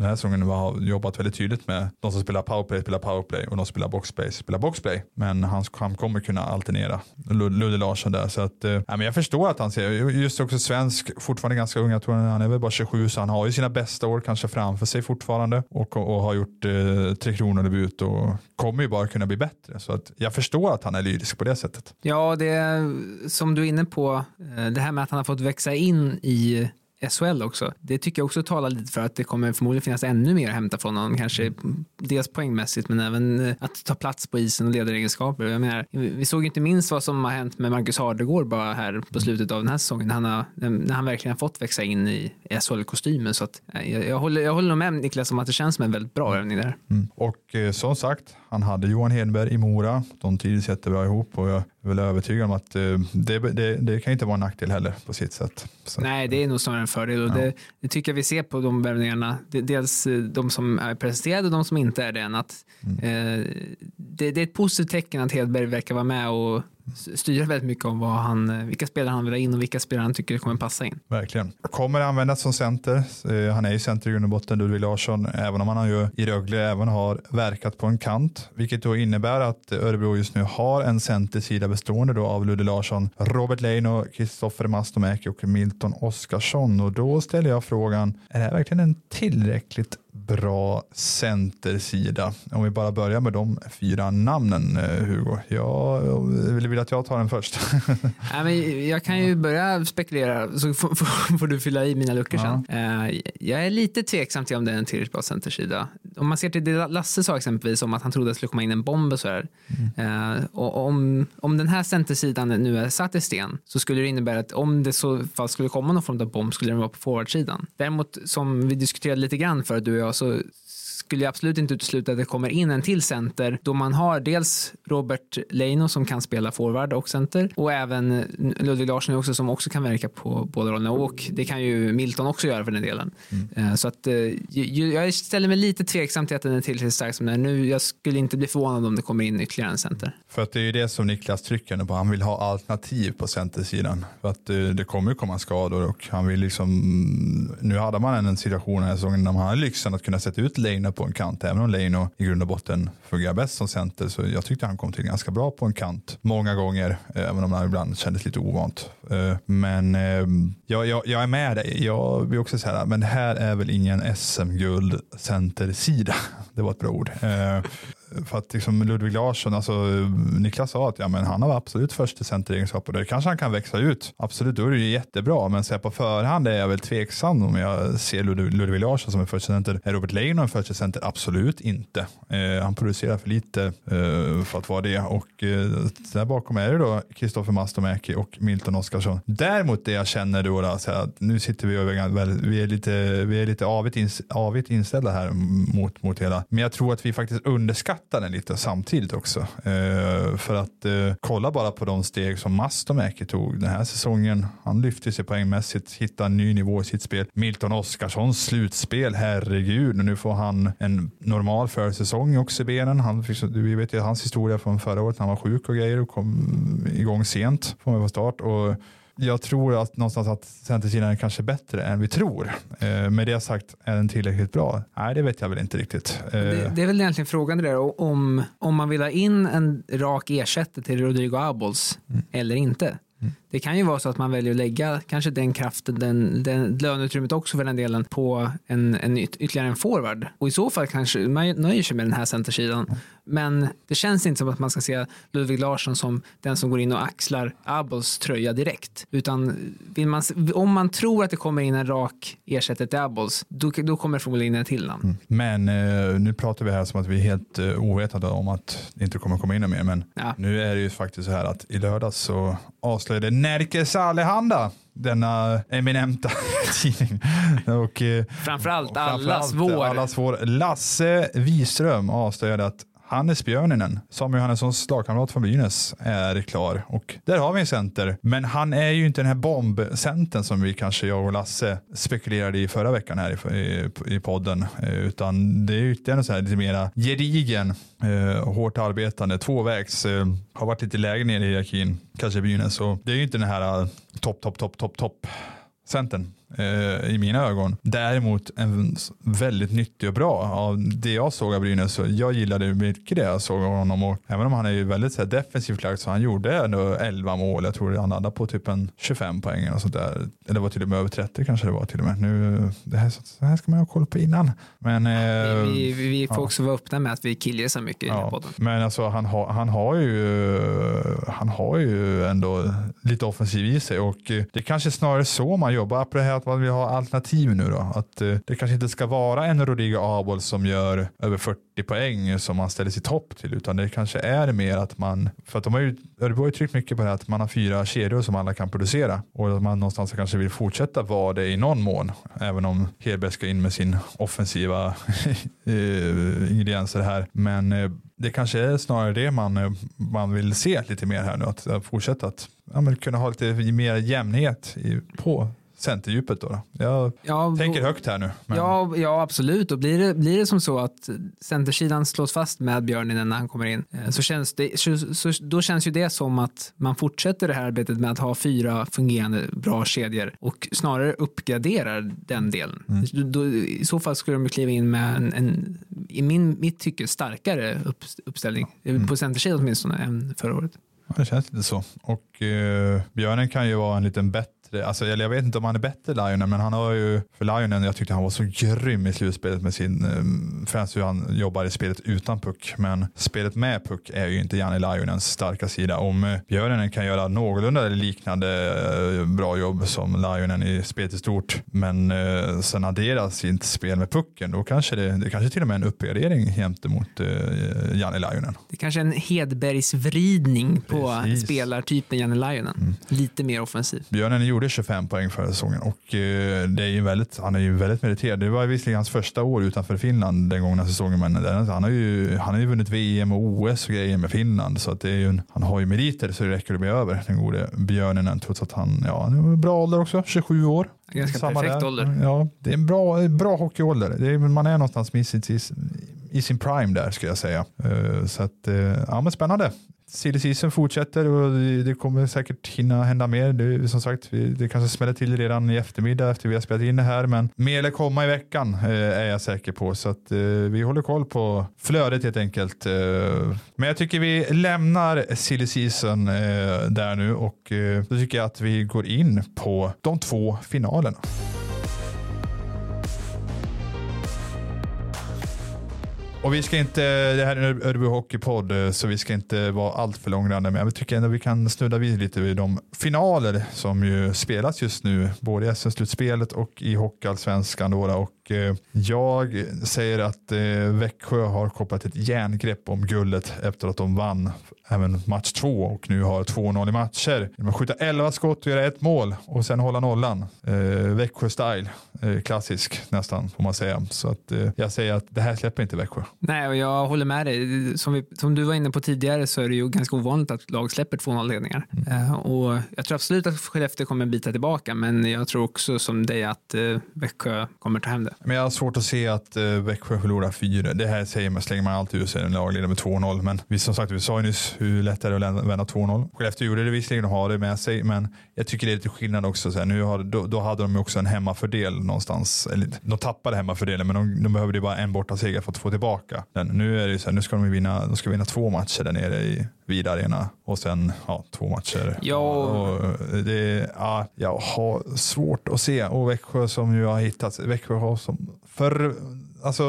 Den här säsongen har jobbat väldigt tydligt med de som spelar powerplay spelar powerplay och de som spelar boxplay spelar boxplay. Men han, han kommer kunna alternera. Ludde Larsson där. Så att, eh, men jag förstår att han ser, just också svensk, fortfarande ganska ung, jag tror han är väl bara 27 så han har ju sina bästa år kanske framför sig fortfarande och, och har gjort eh, Tre Kronor debut och kommer ju bara kunna bli bättre. Så att jag förstår att han är lyrisk på det sättet. Ja, det är som du är inne på, eh, det här med att han har fått växa in i SHL också. Det tycker jag också talar lite för att det kommer förmodligen finnas ännu mer att hämta från honom. Kanske dels poängmässigt men även eh, att ta plats på isen och ledaregenskaper. Jag menar, vi såg inte minst vad som har hänt med Marcus Hardegård bara här på slutet av den här säsongen. När han, har, eh, när han verkligen har fått växa in i SHL-kostymen. Så att, eh, jag, jag, håller, jag håller med Niklas om att det känns som en väldigt bra övning där. Mm. Och eh, som sagt, han hade Johan Hedberg i Mora. De trivdes jättebra ihop och jag är väl övertygad om att eh, det, det, det kan inte vara en nackdel heller på sitt sätt. Så. Nej, det är nog snarare en fördel och Ja. det, det tycker jag vi ser på de värvningarna. Dels eh, de som är presenterade och de som inte är det. än Att, Mm. eh, det, är ett positivt tecken att Hedberg verkar vara med och styra väldigt mycket om vad han, eh, vilka spelare han vill ha in och vilka spelare han tycker kommer passa in. Verkligen. Kommer användas som center. Eh, han är ju center i grund och botten, Ludvig Larsson, även om han ju i Rögle även har verkat på en kant, vilket då innebär att Örebro just nu har en centersida bestående då av Ludvig Larsson, Robert Leino, Kristoffer Mastomäki och Milton Oskarsson. Och då ställer jag frågan, är det här verkligen en tillräckligt bra centersida? Om vi bara börjar med de fyra namnen, eh, Hugo. Jag vill vill att jag tar den först. Nej, men jag kan ju börja spekulera så får, får, får du fylla i mina luckor Ja. sen. Eh, jag är lite tveksam till om det är en tillräckligt bra centersida. Om man ser till det Lasse sa exempelvis om att han trodde att det skulle komma in en bomb och sådär. Eh, och om, om den här centersidan nu är satt i sten så skulle det innebära att om det så fall skulle komma någon form av bomb skulle den vara på forwardsidan. Däremot som vi diskuterade lite grann för du och så skulle absolut inte utesluta att det kommer in en till center då man har dels Robert Leino som kan spela forward och center och även Ludvig Larsson också som också kan verka på båda rollerna och det kan ju Milton också göra för den delen. Mm. Så att jag ställer mig lite tveksam till att den är tillräckligt stark som den är nu. Jag skulle inte bli förvånad om det kommer in ytterligare en center. För att det är ju det som Niklas trycker på. Han vill ha alternativ på centersidan. För att det kommer ju komma skador och han vill liksom. Nu hade man en situation här säsongen när man hade lyxen att kunna sätta ut Leino på en kant. Även om Leino i grund och botten fungerar bäst som center så jag tyckte han kom till ganska bra på en kant många gånger. Även om han ibland kändes lite ovant. Eh, men ehm, jag, jag, jag är med dig. Jag vill också säga men det här är väl ingen SM-guld centersida. Det var ett bra ord. Eh, för att liksom Ludvig Larsson, alltså Niklas sa att ja, men han har absolut första centeregenskaper. Det kanske han kan växa ut. Absolut, då är det ju jättebra. Men så på förhand är jag väl tveksam om jag ser Ludvig, Ludvig Larsson som en första center. Är Robert Leino en första center? Absolut inte. Eh, han producerar för lite eh, för att vara det. Och eh, där bakom är det då Kristoffer Mastomäki och Milton Oskarsson. Däremot det jag känner då, då så att nu sitter vi och vi är lite, vi är lite avigt, ins, avigt inställda här mot, mot hela. Men jag tror att vi faktiskt underskattar uppskatta den lite samtidigt också. Eh, för att eh, kolla bara på de steg som Mastomäki tog den här säsongen. Han lyfte sig poängmässigt, hittade en ny nivå i sitt spel. Milton Oskarssons slutspel, herregud. Nu får han en normal försäsong också i benen. Han fick, vi vet ju hans historia från förra året när han var sjuk och grejer och kom igång sent från start. Och jag tror att någonstans att centersidan är kanske bättre än vi tror. Eh, med det sagt, är den tillräckligt bra? Nej, det vet jag väl inte riktigt. Eh. Det, det, är väl egentligen frågan det där om, om man vill ha in en rak ersättare till Rodrigo Abols mm. eller inte. Mm. Det kan ju vara så att man väljer att lägga kanske den kraften, den, den löneutrymmet också för den delen på en, en ytterligare en forward. Och i så fall kanske man nöjer sig med den här centersidan. Men det känns inte som att man ska se Ludvig Larsson som den som går in och axlar Abols tröja direkt. Utan vill man, om man tror att det kommer in en rak ersättare till Abols, då, då kommer det förmodligen in en till namn. Mm. Men eh, nu pratar vi här som att vi är helt eh, ovetande om att det inte kommer komma in mer. Men ja. nu är det ju faktiskt så här att i lördags så avslöjade Nerikes Allehanda denna eminenta tidning. Och, eh, framförallt allas vår. Allas vår. Lasse Wiström avslöjade att Hannes Björninen, Samuel Johannessons lagkamrat från Brynäs, är klar. Och där har vi en center. Men han är ju inte den här bombcentern som vi kanske, jag och Lasse, spekulerade i förra veckan här i, i, i podden. Utan det är ytterligare så här lite mera gedigen, eh, hårt arbetande, tvåvägs, eh, har varit lite lägre ner i hierarkin, kanske i Brynäs. Så det är ju inte den här topp, topp, topp, topp, topp centern eh, i mina ögon. Däremot en väldigt nyttig och bra. Av det jag såg av Brynäs, så jag gillade mycket det jag såg av honom. Och även om han är ju väldigt så här, defensivt lagd så han gjorde ändå 11 mål. Jag tror han hade på typ en 25 poäng och sånt där. Eller var till och med över 30 kanske det var till och med. Nu, det här, så här ska man ha koll på innan. Men, eh, vi, vi, vi, får ja. också vara öppna med att vi killgissar mycket ja. i podden. Men alltså han, har, han, har ju, han har ju ändå lite offensiv i sig och det kanske snarare så man jobbar. På det här att man vill ha alternativ nu då. Att eh, det kanske inte ska vara en Rodrigo Abol som gör över 40 poäng som man ställer sig topp till utan det kanske är mer att man, för att de har ju, Örebro har ju tryckt mycket på det att man har fyra kedjor som alla kan producera och att man någonstans kanske vill fortsätta vara det i någon mån även om Hedberg ska in med sin offensiva eh, ingredienser här. Men eh, det kanske är snarare det man, eh, man vill se lite mer här nu, att, att fortsätta att ja, kunna ha lite mer jämnhet i, på centerdjupet då? då? Jag ja, tänker högt här nu. Men... Ja, ja, absolut. Och blir det, blir det som så att centersidan slås fast med Björninen när han kommer in eh, så känns det, så, så, då känns ju det som att man fortsätter det här arbetet med att ha fyra fungerande bra kedjor och snarare uppgraderar den delen. Mm. Då, I så fall skulle de kliva in med en, en i min, mitt tycke starkare upp, uppställning, mm. på centersidan åtminstone, än förra året. Ja, det känns lite så. Och eh, Björnen kan ju vara en liten bett bättre, alltså, eller jag vet inte om han är bättre Lionen, men han har ju, för Lionen, jag tyckte han var så grym i slutspelet med sin, eh, främst hur han jobbar i spelet utan puck, men spelet med puck är ju inte Janne Lionens starka sida. Om eh, Björnen kan göra någorlunda liknande eh, bra jobb som Lionen i spelet i stort, men sen adderas sitt spel med pucken, då kanske det, det kanske till och med är en uppgradering gentemot Janne Lionen. Det kanske är en Hedbergsvridning på Precis. spelartypen Janne Lionen, mm. lite mer offensiv. Björnen gjorde gjorde 25 poäng förra säsongen och eh, det är ju väldigt, han är ju väldigt meriterad. Det var visserligen hans första år utanför Finland den gångna säsongen men han har ju, han har ju vunnit VM och OS och grejer med Finland så att det är en, han har ju meriter så det räcker det bli över den gode björnen trots att han, ja, han är bra ålder också, 27 år. Ganska Samma perfekt där. ålder. Ja, det är en bra, bra hockeyålder. Det är, man är någonstans i sin, i sin prime där skulle jag säga. Eh, Så att, eh, ja men spännande. Silly season fortsätter och det- kommer säkert hinna hända mer. Det, som sagt, det kanske smäller till redan i eftermiddag efter vi har spelat in det här. Men mer lär komma i veckan eh, är jag säker på. Så att eh, vi håller koll på flödet helt enkelt. Eh. Men jag tycker vi lämnar silly season där nu och då tycker jag att vi går in på de två finalerna. Och vi ska inte, det här är en Örebro Hockeypodd eh, så vi ska inte vara alltför långrandiga men jag tycker ändå vi kan snudda vid lite vid de finaler som ju spelas just nu både i SM-slutspelet och i Hockeyallsvenskan. Och och eh, jag säger att eh, Växjö har kopplat ett järngrepp om guldet efter att de vann även match två och nu har 2-0 i matcher. De skjuta 11 skott och göra ett mål och sen hålla nollan. Eh, Växjö-style, klassisk nästan får man säga. Så att, jag säger att det här släpper inte Växjö. Nej, och jag håller med dig. Som, vi, som du var inne på tidigare så är det ju ganska ovanligt att lag släpper 2-0-ledningar. Eh, och jag tror absolut att Skellefteå kommer bita tillbaka, men jag tror också som dig att Växjö kommer ta hem det. Men jag har svårt att se att eh, Växjö förlorar fyra. Det här säger man, slänger man alltid ur sig en lag leder med 2-0. Men vi, som sagt, vi sa ju nyss hur lätt det är att lä- vända 2-0. Skellefteå gjorde det visserligen och har det med sig, men jag tycker det är lite skillnad också. Så här, nu har, då, då hade de ju också en hemmafördel någonstans. Eller, de tappade hemmafördelen, men de, de behövde ju bara en bortaseger för att få tillbaka den. Nu är det ju så här, nu ska de vinna, de ska vinna två matcher där nere i Vida Arena och sen ja, två matcher. Ja. Och det, ja, jag har svårt att se. Och Växjö som ju har hittat, Växjö har som för, alltså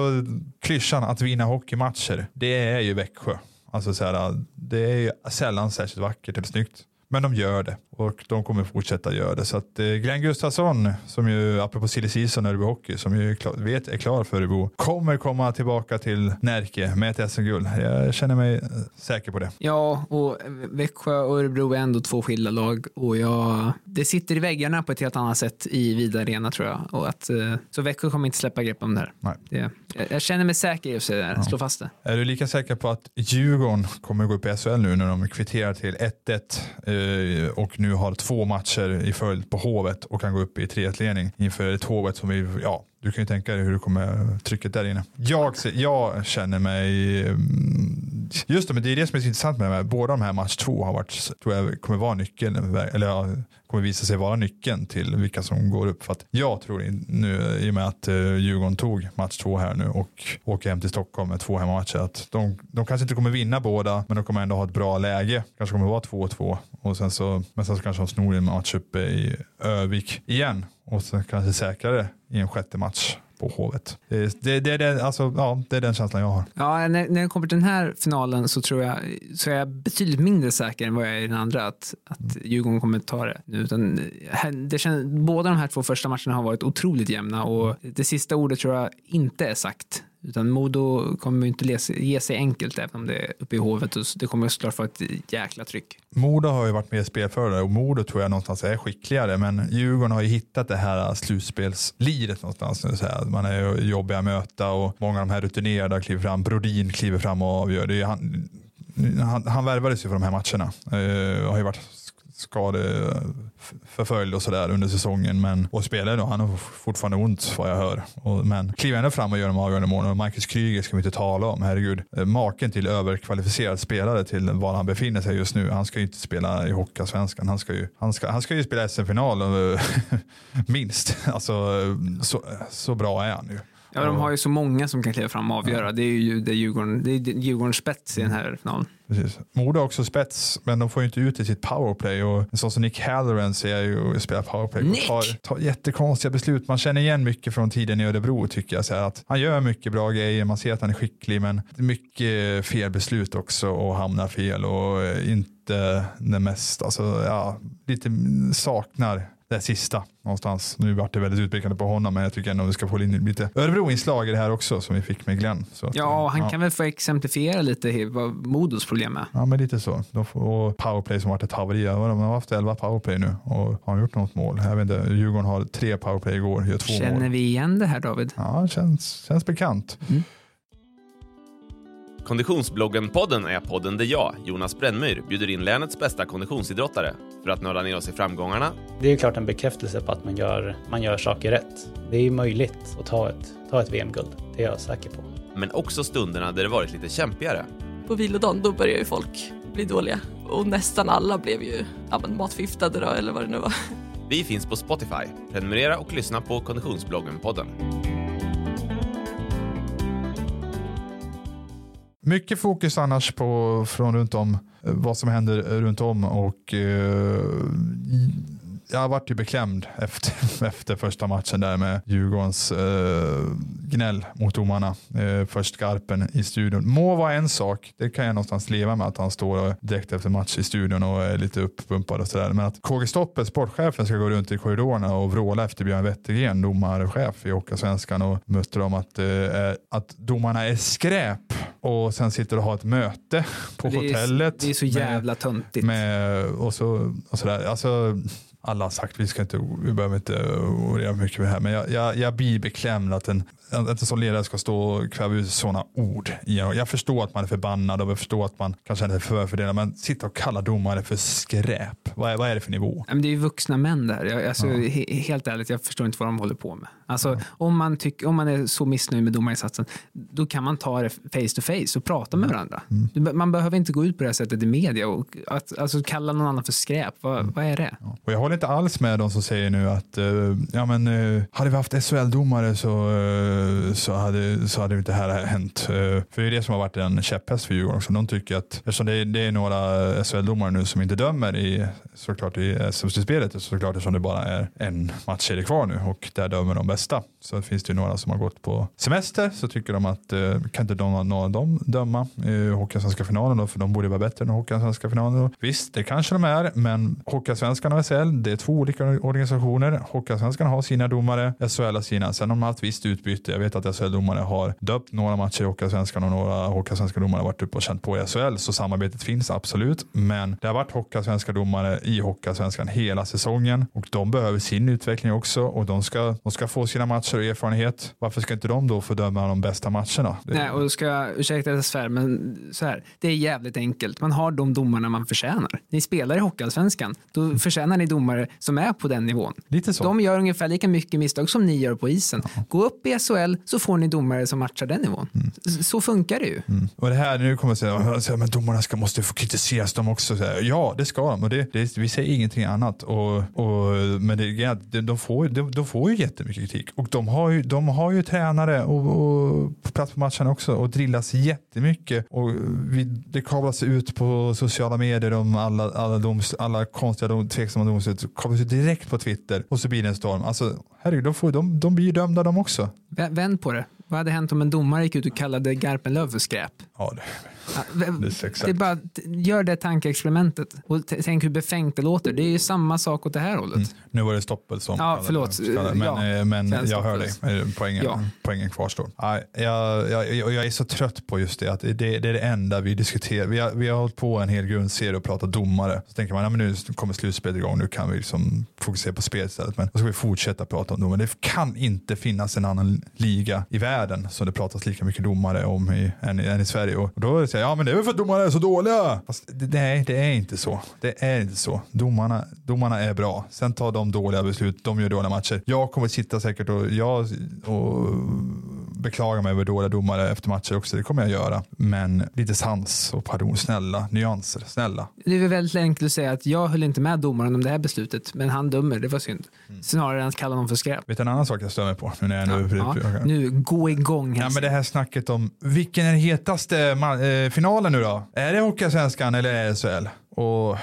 klyschan att vinna hockeymatcher, det är ju Växjö. Alltså så här, det är ju sällan särskilt vackert eller snyggt. Men de gör det och de kommer fortsätta göra det. Så att eh, Glenn Gustafsson, som ju apropå silly season Örebro Hockey, som ju klar, vet är klar för Örebro, kommer komma tillbaka till Närke med ett SM-guld. Jag känner mig eh, säker på det. Ja, och Växjö och Örebro är ändå två skilda lag och jag, det sitter i väggarna på ett helt annat sätt i Vida Arena tror jag. Och att, eh, så Växjö kommer inte släppa grepp om det här. Nej. Det, jag, jag känner mig säker i att det här, slå fast det. Är du lika säker på att Djurgården kommer gå upp i SHL nu när de kvitterar till 1-1 eh, och nu har två matcher i följd på Hovet och kan gå upp i 3-1-ledning inför ett Hovet som vi, ja, du kan ju tänka dig hur det kommer trycket där inne. Jag, jag känner mig, mm, just det, men det är det som är så intressant med det här, båda de här match två har varit, tror jag kommer vara nyckeln, eller ja, kommer visa sig vara nyckeln till vilka som går upp. För att jag tror nu, i och med att eh, Djurgården tog match två här nu och åker hem till Stockholm med två hemmamatcher, att de, de kanske inte kommer vinna båda, men de kommer ändå ha ett bra läge. Kanske kommer vara 2-2 och sen så, men sen så kanske de snor en match uppe i Övik igen och så kanske säkrar det i en sjätte match på Hovet. Det, det, det, är den- alltså, ja, det är den känslan jag har. Ja, när, när det kommer till den här finalen så tror jag så är jag betydligt mindre säker än vad jag är i den andra att, att Djurgården kommer ta det. Utan, här- det känns, båda de här två första matcherna har varit otroligt jämna och det sista ordet tror jag inte är sagt. Utan Modo kommer inte ge sig enkelt även om det är uppe i hovet och det kommer såklart vara ett jäkla tryck. Modo har ju varit mer spelförare och Modo tror jag någonstans är skickligare men Djurgården har ju hittat det här slutspelsliret någonstans. nu, Så här. Man är ju att möta och många av de här rutinerade kliver fram. Brodin kliver fram och avgör. Det är han, han, han värvades ju för de här matcherna. Uh, har ju varit skadeförföljd och sådär under säsongen men, och spelar då. Han har fortfarande ont vad jag hör. Och, men kliver ändå fram och gör de avgörande målen. Och Marcus Kryger ska vi inte tala om. Herregud. Eh, maken till överkvalificerad spelare till var han befinner sig just nu. Han ska ju inte spela i Hockeyallsvenskan. Han ska ju, han ska, han ska ju spela SM-final eh, minst. Alltså, så, så bra är han ju. Ja, de har ju så många som kan kliva fram och avgöra. Det är ju det Djurgården, det är Djurgårdens spets i den här finalen. Precis. Modo har också spets, men de får ju inte ut i sitt powerplay. Och en sån som Nick Halloran ser jag ju spela powerplay. Nick! Och tar, tar jättekonstiga beslut. Man känner igen mycket från tiden i Örebro tycker jag. Så att han gör mycket bra grejer, man ser att han är skicklig, men mycket fel beslut också och hamnar fel och inte det mest, alltså ja, lite saknar det sista någonstans. Nu vart det väldigt utpekande på honom, men jag tycker ändå vi ska få in lite Örebro-inslag i det här också som vi fick med Glenn. Så Ja, han ja. kan väl få exemplifiera lite vad Modos problem är. Ja, men lite så. De får, och powerplay som varit ett haveri. De har haft 11 powerplay nu och har gjort något mål. Jag vet inte, Djurgården har tre powerplay igår, gör två Känner mål. vi igen det här David? Ja, känns, känns bekant. Konditionsbloggen-podden är podden där jag, Jonas Brännmyr, bjuder in länets bästa konditionsidrottare för att nörda ner oss i framgångarna, Det är ju klart en bekräftelse på att man gör, man gör saker rätt. Det är ju möjligt att ta ett, ta ett VM-guld, det är jag säker på. men också stunderna där det varit lite kämpigare. På vilodagen då börjar ju folk bli dåliga och nästan alla blev ju ja, men matförgiftade då eller vad det nu var. Vi finns på Spotify. Prenumerera och lyssna på Konditionsbloggen-podden. Mycket fokus annars på från runt om eh, vad som händer eh, runt om och eh, jag varit ju beklämd efter, efter första matchen där med Djurgårdens eh, gnäll mot domarna. Eh, först Skarpen i studion. Må vara en sak, det kan jag någonstans leva med att han står direkt efter match i studion och är lite uppumpad och sådär. Men att KG Stoppe, sportchefen, ska gå runt i korridorerna och vråla efter Björn Wettergren, domarchef i Hockeyallsvenskan och mötte dem att, eh, att domarna är skräp och sen sitter och har ett möte på Det är- hotellet. Det är så jävla töntigt. med, och så, och sådär. Alltså, alla har sagt vi ska inte, vi behöver inte orera mycket med det här, men jag, jag, jag blir beklämd att en, att en sån ledare ska stå och kväva ut sådana ord. Jag, förstår att man är förbannad och jag förstår att man kanske är förfördelad, men sitta och kalla domare för skräp. Vad är, vad är det för nivå? Men det är ju vuxna män där. Jag, alltså, Ja. he, helt ärligt, jag förstår inte vad de håller på med. Alltså, om, man tyck, om man är så missnöjd med domarinsatsen, då kan man ta det face to face och prata med varandra. Du be- Man behöver inte gå ut på det här sättet i media och att, alltså, kalla någon annan för skräp. Vad, vad är det? Och jag håller inte alls med de som säger nu att eh, ja, men, eh, hade vi haft SHL-domare så, eh, så, hade, så hade inte det här hänt. För det är det som har varit en käpphäst för Djurgården också. De tycker att eftersom det är, det är några SHL-domare nu som inte dömer i såklart i SM-slutspelet såklart eftersom det bara är en matchserie kvar nu och där dömer de bästa. Så finns det ju några som har gått på semester så tycker de att eh, kan inte de, några av dem döma eh, Hockeyallsvenska finalen då för de borde vara bättre än Hockeyallsvenska finalen. då Visst, det kanske de är, men Hockeyallsvenskan och SHL, det är två olika organisationer. Hockeyallsvenskan har sina domare, SHL har sina. Sen har de haft visst utbyte. Jag vet att SHL-domare har döpt några matcher i Hockeyallsvenskan och några Hockeyallsvenska domare har varit uppe och känt på i SHL, så samarbetet finns absolut. Men det har varit Hockeyallsvenska domare i Hockeyallsvenskan hela säsongen och de behöver sin utveckling också och de ska, de ska få sina matcher och erfarenhet. Varför ska inte de då få döma de bästa matcherna? Det- Nej, och ska jag ursäkta att jag svär, men så här, det är jävligt enkelt. Man har de domarna man förtjänar. Ni spelar i Hockeyallsvenskan, då förtjänar ni domare som är på den nivån. Lite så. De gör ungefär lika mycket misstag som ni gör på isen. Gå upp i SHL så får ni domare som matchar den nivån. S- Så funkar det ju. Mm. Och det här, nu kommer jag säga, men domarna ska, måste få kritiseras de också. Så här, ja, det ska de. Och det, det, vi säger ingenting annat. Och, och, men det, de, får, de, de får ju jättemycket kritik. Och de har ju, de har ju tränare och, och på plats på matchen också och drillas jättemycket. Och vi, det kablas ut på sociala medier om alla, alla, doms, alla konstiga, dom, tveksamma domslut. kablas ut direkt på Twitter och så blir det en storm. Alltså, herregud, de, får, de, de blir ju dömda de också. Vä- Vänd på det. Vad hade hänt om en domare gick ut och kallade Garpenlöv för skräp? Ja, det, det är bara, gör det tankeexperimentet och tänk hur befängt det låter. Det är ju samma sak åt det här hållet. Mm. Nu var det Stoppel som Ja, förlåt. kallade- Men, Ja, eh, men jag hör dig. Eh, Poängen, Ja. poängen kvarstår. Jag, jag, jag, är så trött på just det. Att det, det är det enda vi diskuterar. Vi har, vi har hållit på en hel grundserie och pratat domare. Så tänker man, ja, men nu kommer slutspelet igång. Nu kan vi liksom fokusera på spelet istället. Men då ska vi fortsätta prata om domare. Det kan inte finnas en annan liga i världen som det pratas lika mycket domare om i, än, än i Sverige. Och då här, ja men det är väl för att domarna är så dåliga. Fast det, nej, det är inte så. Det är inte så. Domarna, domarna är bra. Sen tar de dåliga beslut, de gör dåliga matcher. Jag kommer sitta säkert och, jag, och beklaga mig över dåliga domare efter matcher också. Det kommer jag göra. Men lite sans och pardon, snälla, nyanser, snälla. Det är väl väldigt enkelt att säga att jag höll inte med domaren om det här beslutet, men han dömer, det var synd. Mm. Snarare än att kalla någon för skräp. Vet du en annan sak jag stör mig på? Nu när jag nu, Ja, nu, gå igång Ja, men det här snacket om vilken är den hetaste ma- eh, finalen nu då? Är det Hockeyallsvenskan eller är det SHL? Och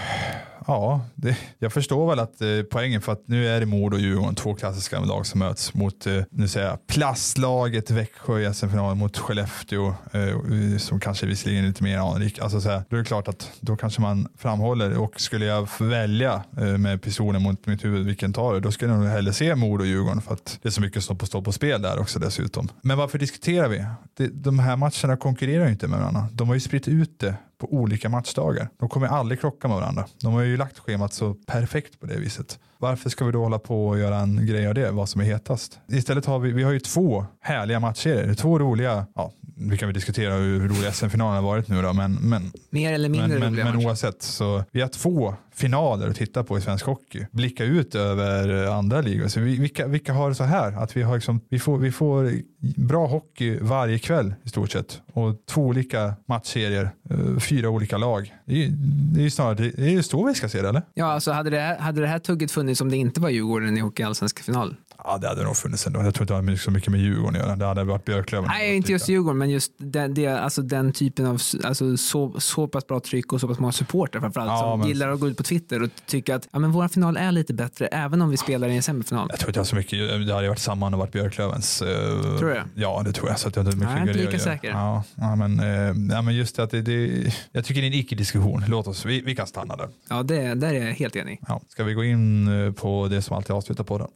ja, det, jag förstår väl att eh, poängen för att nu är det Modo och Djurgården, två klassiska lag som möts mot, eh, nu säger jag, plastlaget Växjö i SM-finalen mot Skellefteå eh, eh, som kanske visserligen är lite mer anrik. Alltså så här, då är det klart att då kanske man framhåller och skulle jag välja eh, med pistolen mot mitt huvud vilken tar det, då skulle jag nog hellre se Modo och Djurgården för att det är så mycket som står på spel där också dessutom. Men varför diskuterar vi? Det, de här matcherna konkurrerar ju inte med varandra. De har ju spritt ut det på olika matchdagar. De kommer aldrig krocka med varandra. De har ju lagt schemat så perfekt på det viset. Varför ska vi då hålla på och göra en grej av det, vad som är hetast? Istället har vi, vi har ju två härliga matchserier. två roliga, ja, vi kan väl diskutera hur rolig SM-finalen har varit nu då, men, men Mer eller mindre men, men, men oavsett så vi har två finaler att titta på i svensk hockey. Blicka ut över andra ligor. Så vi, vilka, vilka har det så här? Att vi, har liksom, vi, får, vi får bra hockey varje kväll i stort sett. Och två olika matchserier, eh, fyra olika lag. Det är, ju- det är ju snarare det, är så vi ska se det eller? Ja, alltså hade det, här, hade det här tugget funnits om det inte var Djurgården i Hockeyallsvenska final? Ja, det hade nog funnits ändå. Jag tror inte det har så mycket med Djurgården att göra. Det hade varit Björklöven. Nej, inte just Djurgården, men just det, det, alltså den typen av alltså, så, så pass bra tryck och så pass många supporter framförallt Ja, som men- gillar att gå ut på Twitter och tycka att ja, men vår final är lite bättre även om vi spelar i en semifinal. Jag tror inte det så mycket. Det hade varit samma om det varit Björklövens. eh, Tror du det? Ja, det tror jag. Så att jag inte mycket Nej, inte det lika säker. Ja, ja, men, eh, ja, men just det att det, det, jag tycker det är en icke-diskussion. Låt oss, vi, vi kan stanna där. Ja, det, där är jag helt enig. Ja. Ska vi gå in eh, på det som alltid avslutar på den?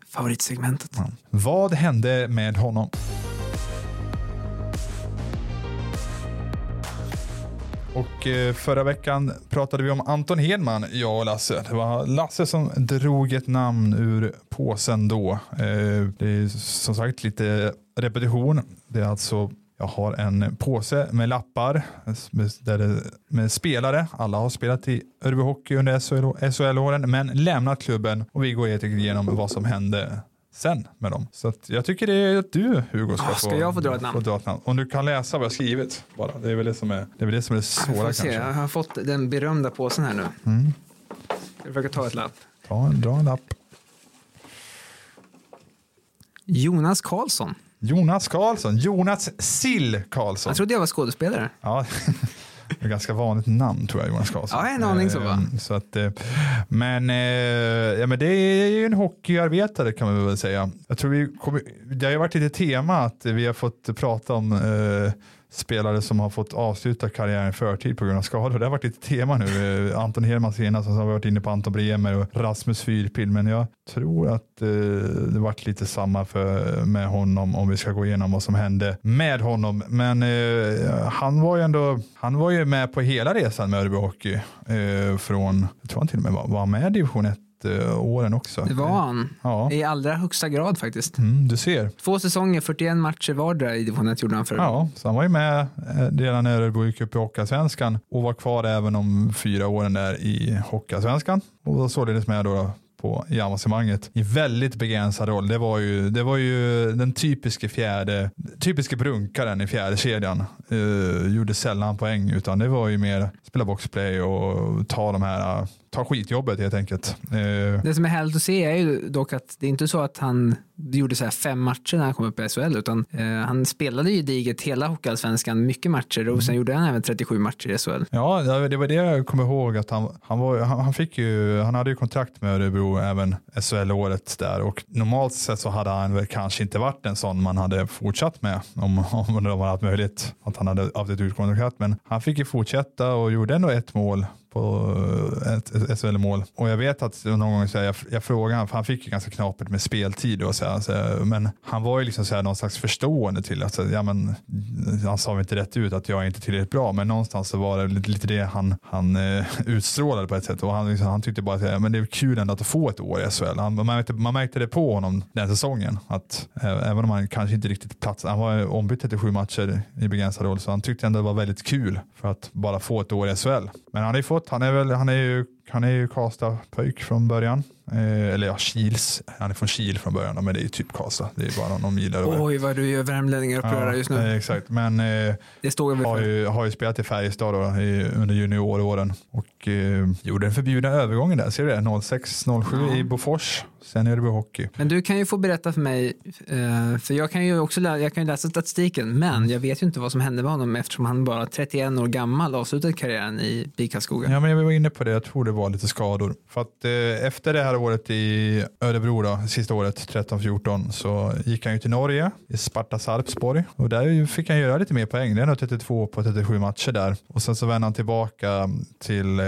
Favoritsegmentet. Ja. Vad hände med honom? Och eh, förra veckan pratade vi om Anton Hedman, jag och Lasse. Det var Lasse som drog ett namn ur påsen då. Eh, det är som sagt lite repetition. Det är alltså jag har en påse med lappar med, där det, med spelare. Alla har spelat i Örby Hockey under SHL SHL-åren men lämnat klubben och vi går helt enkelt igenom vad som hände sen med dem. Så jag tycker det är att du Hugo ska, Ah, ska jag få dra ett namn? dra ett namn. Om du kan läsa vad jag skrivit bara. Det är väl det som är det, är, det, som är det Jag, svåra se, kanske. jag har fått den berömda påsen här nu. Mm. Jag försöker ta ett lapp. Ta en, dra en lapp. Jonas Karlsson. Jonas Karlsson. Jonas Sill Karlsson. Jag trodde jag var skådespelare. Ja, ett ganska vanligt namn tror jag, Jonas Karlsson. Ja, en aning så, va? Eh, så att, eh, men, eh, ja, men det är ju en hockeyarbetare kan man väl säga. Jag tror vi kommer, det har ju varit lite tema att vi har fått prata om eh, spelare som har fått avsluta karriären i förtid på grund av skador. Det har varit lite tema nu. Eh, Anton Hedman senast, och så har vi varit inne på Anton Bremer och Rasmus Fyrpil. Men jag tror att eh, det varit lite samma för, med honom om vi ska gå igenom vad som hände med honom. Men eh, han var ju ändå, han var ju med på hela resan med Örebro Hockey. Eh, från, jag tror han till och med var, var med i division 1 åren också. Det var han. Ja. I allra högsta grad faktiskt. Mm, du ser. Två säsonger, 41 matcher vardera i division 1 gjorde han för. Ja, så han var ju med eh, redan när Örebro gick upp i Hockeyallsvenskan och var kvar även om fyra åren där i Hockeyallsvenskan och var således med då på, i avancemanget i väldigt begränsad roll. Det var ju, det var ju den typiska fjärde, typiska brunkaren i fjärde kedjan. Eh, gjorde sällan poäng utan det var ju mer spela boxplay och ta de här, ta skitjobbet helt enkelt. Eh, Det som är härligt att se är ju dock att det är inte så att han gjorde så här fem matcher när han kom upp i SHL utan eh, han spelade ju diget hela Hockeyallsvenskan, mycket matcher och sen gjorde han även 37 matcher i SHL. Ja, det var det jag kommer ihåg att han, han, var, han, han fick ju, han hade ju kontrakt med Örebro även SHL-året där och normalt sett så hade han väl kanske inte varit en sån man hade fortsatt med om, om de hade haft möjlighet att han hade haft ett utgående kontrakt. Men han fick ju fortsätta och gjorde ändå ett mål på eh, ett, SHL-mål. Och jag vet att någon gång så här, jag, jag frågade honom, för han fick ju ganska knapert med speltid och så här, så här, men han var ju liksom så här, någon slags förstående till att, så här, ja men, han sa väl inte rätt ut att jag är inte tillräckligt bra, men någonstans så var det lite, lite det han, han eh, utstrålade på ett sätt och han, liksom, han tyckte bara att men det är kul ändå att få ett år i SHL. Han, man, märkte, man märkte det på honom den säsongen, att eh, även om han kanske inte riktigt plats, han var ombytt 37 matcher i begränsad roll, så han tyckte ändå det var väldigt kul för att bara få ett år i SHL. Men han har ju fått, han är väl, han är ju han är ju Karlstad pojk från början. Eh, eller ja, Kils. Han är från Kil från början, men det är ju typ Karlstad. Det är bara någon mil över. Oj vad du gör värmlänningar upprörda just nu. eh, exakt, men eh, Det står jag har, ju, har ju spelat i Färjestad då, i, under junioråren och eh, gjorde den förbjudna övergången där. Ser du det? 06-07 Ja. i Bofors. Sen är det Hockey. Men du kan ju få berätta för mig, eh, för jag kan ju också lä- jag kan läsa statistiken, men jag vet ju inte vad som hände med honom eftersom han bara 31 år gammal avslutade karriären i BIK Karlskoga. Ja, men jag var inne på det. Jag tror det det vara lite skador. För att eh, efter det här året i Örebro, då, sista året 13-14, så gick han ju till Norge, i Sparta Sarpsborg. Och där fick han göra lite mer poäng. Det är nog 32 på 37 matcher där. Och sen så vände han tillbaka till, eh,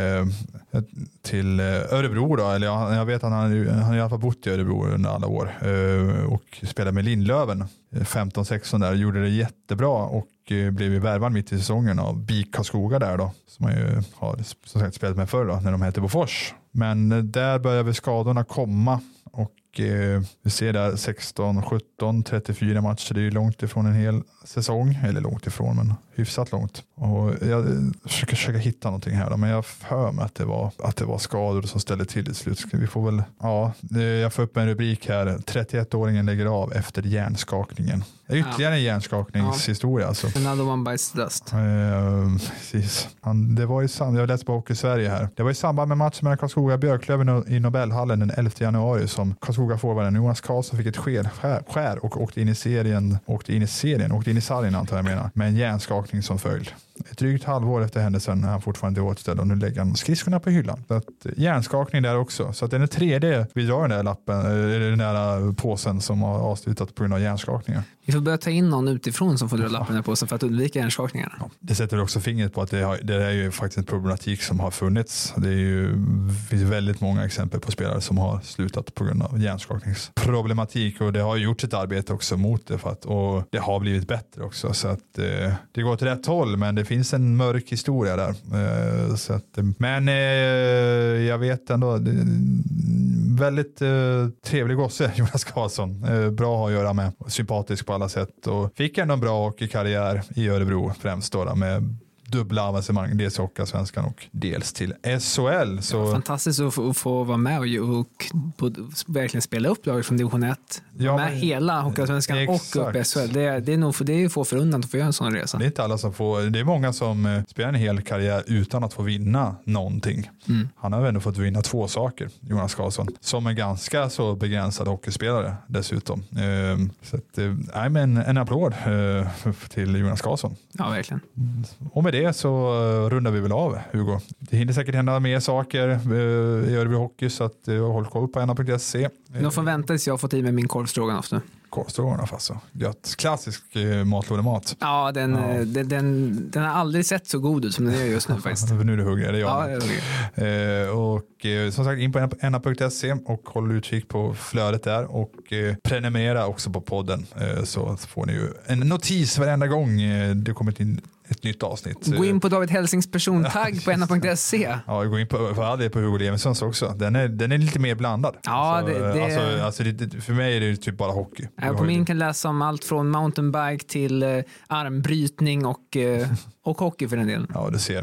till eh, Örebro då, eller jag, jag vet att han, han har i alla fall bott i Örebro under alla år eh, och spelade med Lindlöven eh, 15-16 där, gjorde det jättebra och Eh, blev ju värvad mitt i säsongen av BIK Karlskoga där då, som man ju har som sagt spelat med förr då, när de hette Bofors. Men eh, där börjar väl skadorna komma och eh, vi ser där 16, 17, 34 matcher. Det är ju långt ifrån en hel säsong, eller långt ifrån men hyfsat långt. Och jag försöker försöka hitta någonting här då, men jag för mig att det var att det var skador som ställde till i slut. Vi får väl, ja, jag får upp en rubrik här. 31-åringen lägger av efter hjärnskakningen. Ytterligare en hjärnskakningshistoria. Alltså. Another one bites the dust. Eh, precis. Han, det var i sam- jag läste på Hockey Sverige här. Det var i samband med matchen mellan Karlskoga och Björklöven i Nobelhallen den 11 januari som Karlskoga-forwarden Jonas Karlsson fick ett skär, skär och åkte in i serien, åkte in i serien, åkte in i sargen antar jag menar, med en hjärnskakning som följd. Ett drygt halvår efter händelsen är han fortfarande återställd och nu lägger han skridskorna på hyllan. Så att, hjärnskakning där också. Så att det är den tredje vi drar den där lappen, eller den där påsen som har avslutat på grund av hjärnskakningar. Vi får börja ta in någon utifrån som får dra lappen på sig för att undvika hjärnskakningarna. Ja, det sätter också fingret på att det, har, det är ju faktiskt en problematik som har funnits. Det är ju, finns väldigt många exempel på spelare som har slutat på grund av hjärnskakningsproblematik och det har gjorts ett arbete också mot det för att, och det har blivit bättre också. Så att eh, det går åt rätt håll men det det finns en mörk historia där. Eh, så att, men eh, jag vet ändå, väldigt eh, trevlig gosse Jonas Karlsson. Bra att ha att göra med, sympatisk på alla sätt och fick ändå en bra hockeykarriär i Örebro främst då med dubbla avancemang, dels i Hockeyallsvenskan och dels till SHL. Så... Ja, fantastiskt att få, få vara med och, och, och, verkligen spela upp laget från division 1. Ja, med men, hela Hockeyallsvenskan och upp i SHL. Det är, det är nog det är få förunnat att få göra en sån resa. Det är inte alla som får, det är många som eh, spelar en hel karriär utan att få vinna någonting. Mm. Han har ändå fått vinna två saker, Jonas Karlsson, som en ganska så begränsad hockeyspelare dessutom. Ehm, så att, äh, men en applåd äh, till Jonas Karlsson. Ja, verkligen. Och med det så rundar vi väl av Hugo. Det hinner säkert hända mer saker i Örebro Hockey så att håll koll på får vänta tills jag får i med min korvstroganoff nu. Korvstroganoff alltså. Gött. Klassisk matlådemat. Ja, den, ja. Den, den, den, har aldrig sett så god ut som den gör just nu faktiskt. nu är du hungrig, det är jag. Ja, jag eh, och eh, som sagt in på enna.se och håll utkik på flödet där och eh, prenumerera också på podden eh, så får ni ju en notis varenda gång eh, det kommer in ett nytt avsnitt. Gå in på David Helsings persontagg på enna.se. Ja, gå in på, för all del på Hugo Levinssons också. Den är, den är lite mer blandad. Ja, alltså, det, det... Alltså, alltså det, för mig är det typ bara hockey. Ja, på min kan läsa om allt från mountainbike till eh, armbrytning och, eh, och hockey för den delen. Ja, du ser.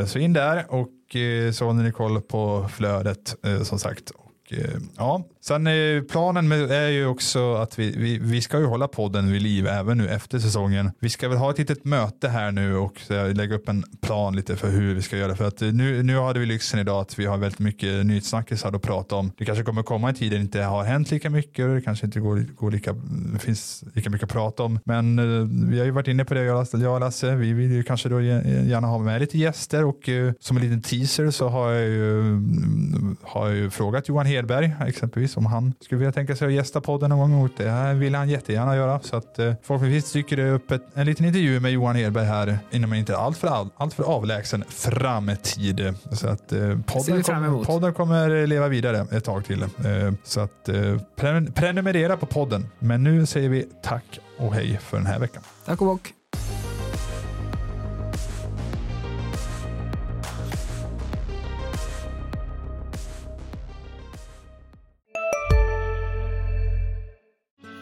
Eh, så in där och eh, så håller ni koll på flödet eh, som sagt. Och, eh, ja, Sen eh, planen med, är ju också att vi, vi, vi ska ju hålla podden vid liv även nu efter säsongen. Vi ska väl ha ett litet möte här nu och lägga upp en plan lite för hur vi ska göra. För att eh, nu, nu hade vi lyxen idag att vi har väldigt mycket nyhetssnackisar att prata om. Det kanske kommer komma en tid där det inte har hänt lika mycket och det kanske inte går, går lika, finns lika mycket att prata om. Men eh, vi har ju varit inne på det, jag och Lasse. Vi vill ju kanske då gärna ha med lite gäster och som en liten teaser så har jag ju, mm, har jag ju frågat Johan Hedberg exempelvis om han skulle vilja tänka sig att gästa podden någon gång. Och det här vill han jättegärna göra. Så att eh, förhoppningsvis dyker det upp ett, en liten intervju med Johan Hedberg här inom en inte allt för, all, allt för avlägsen framtid. Så att eh, podden, kom, podden kommer leva vidare ett tag till. Eh, så att eh, prenumerera på podden. Men nu säger vi tack och hej för den här veckan. Tack och bock.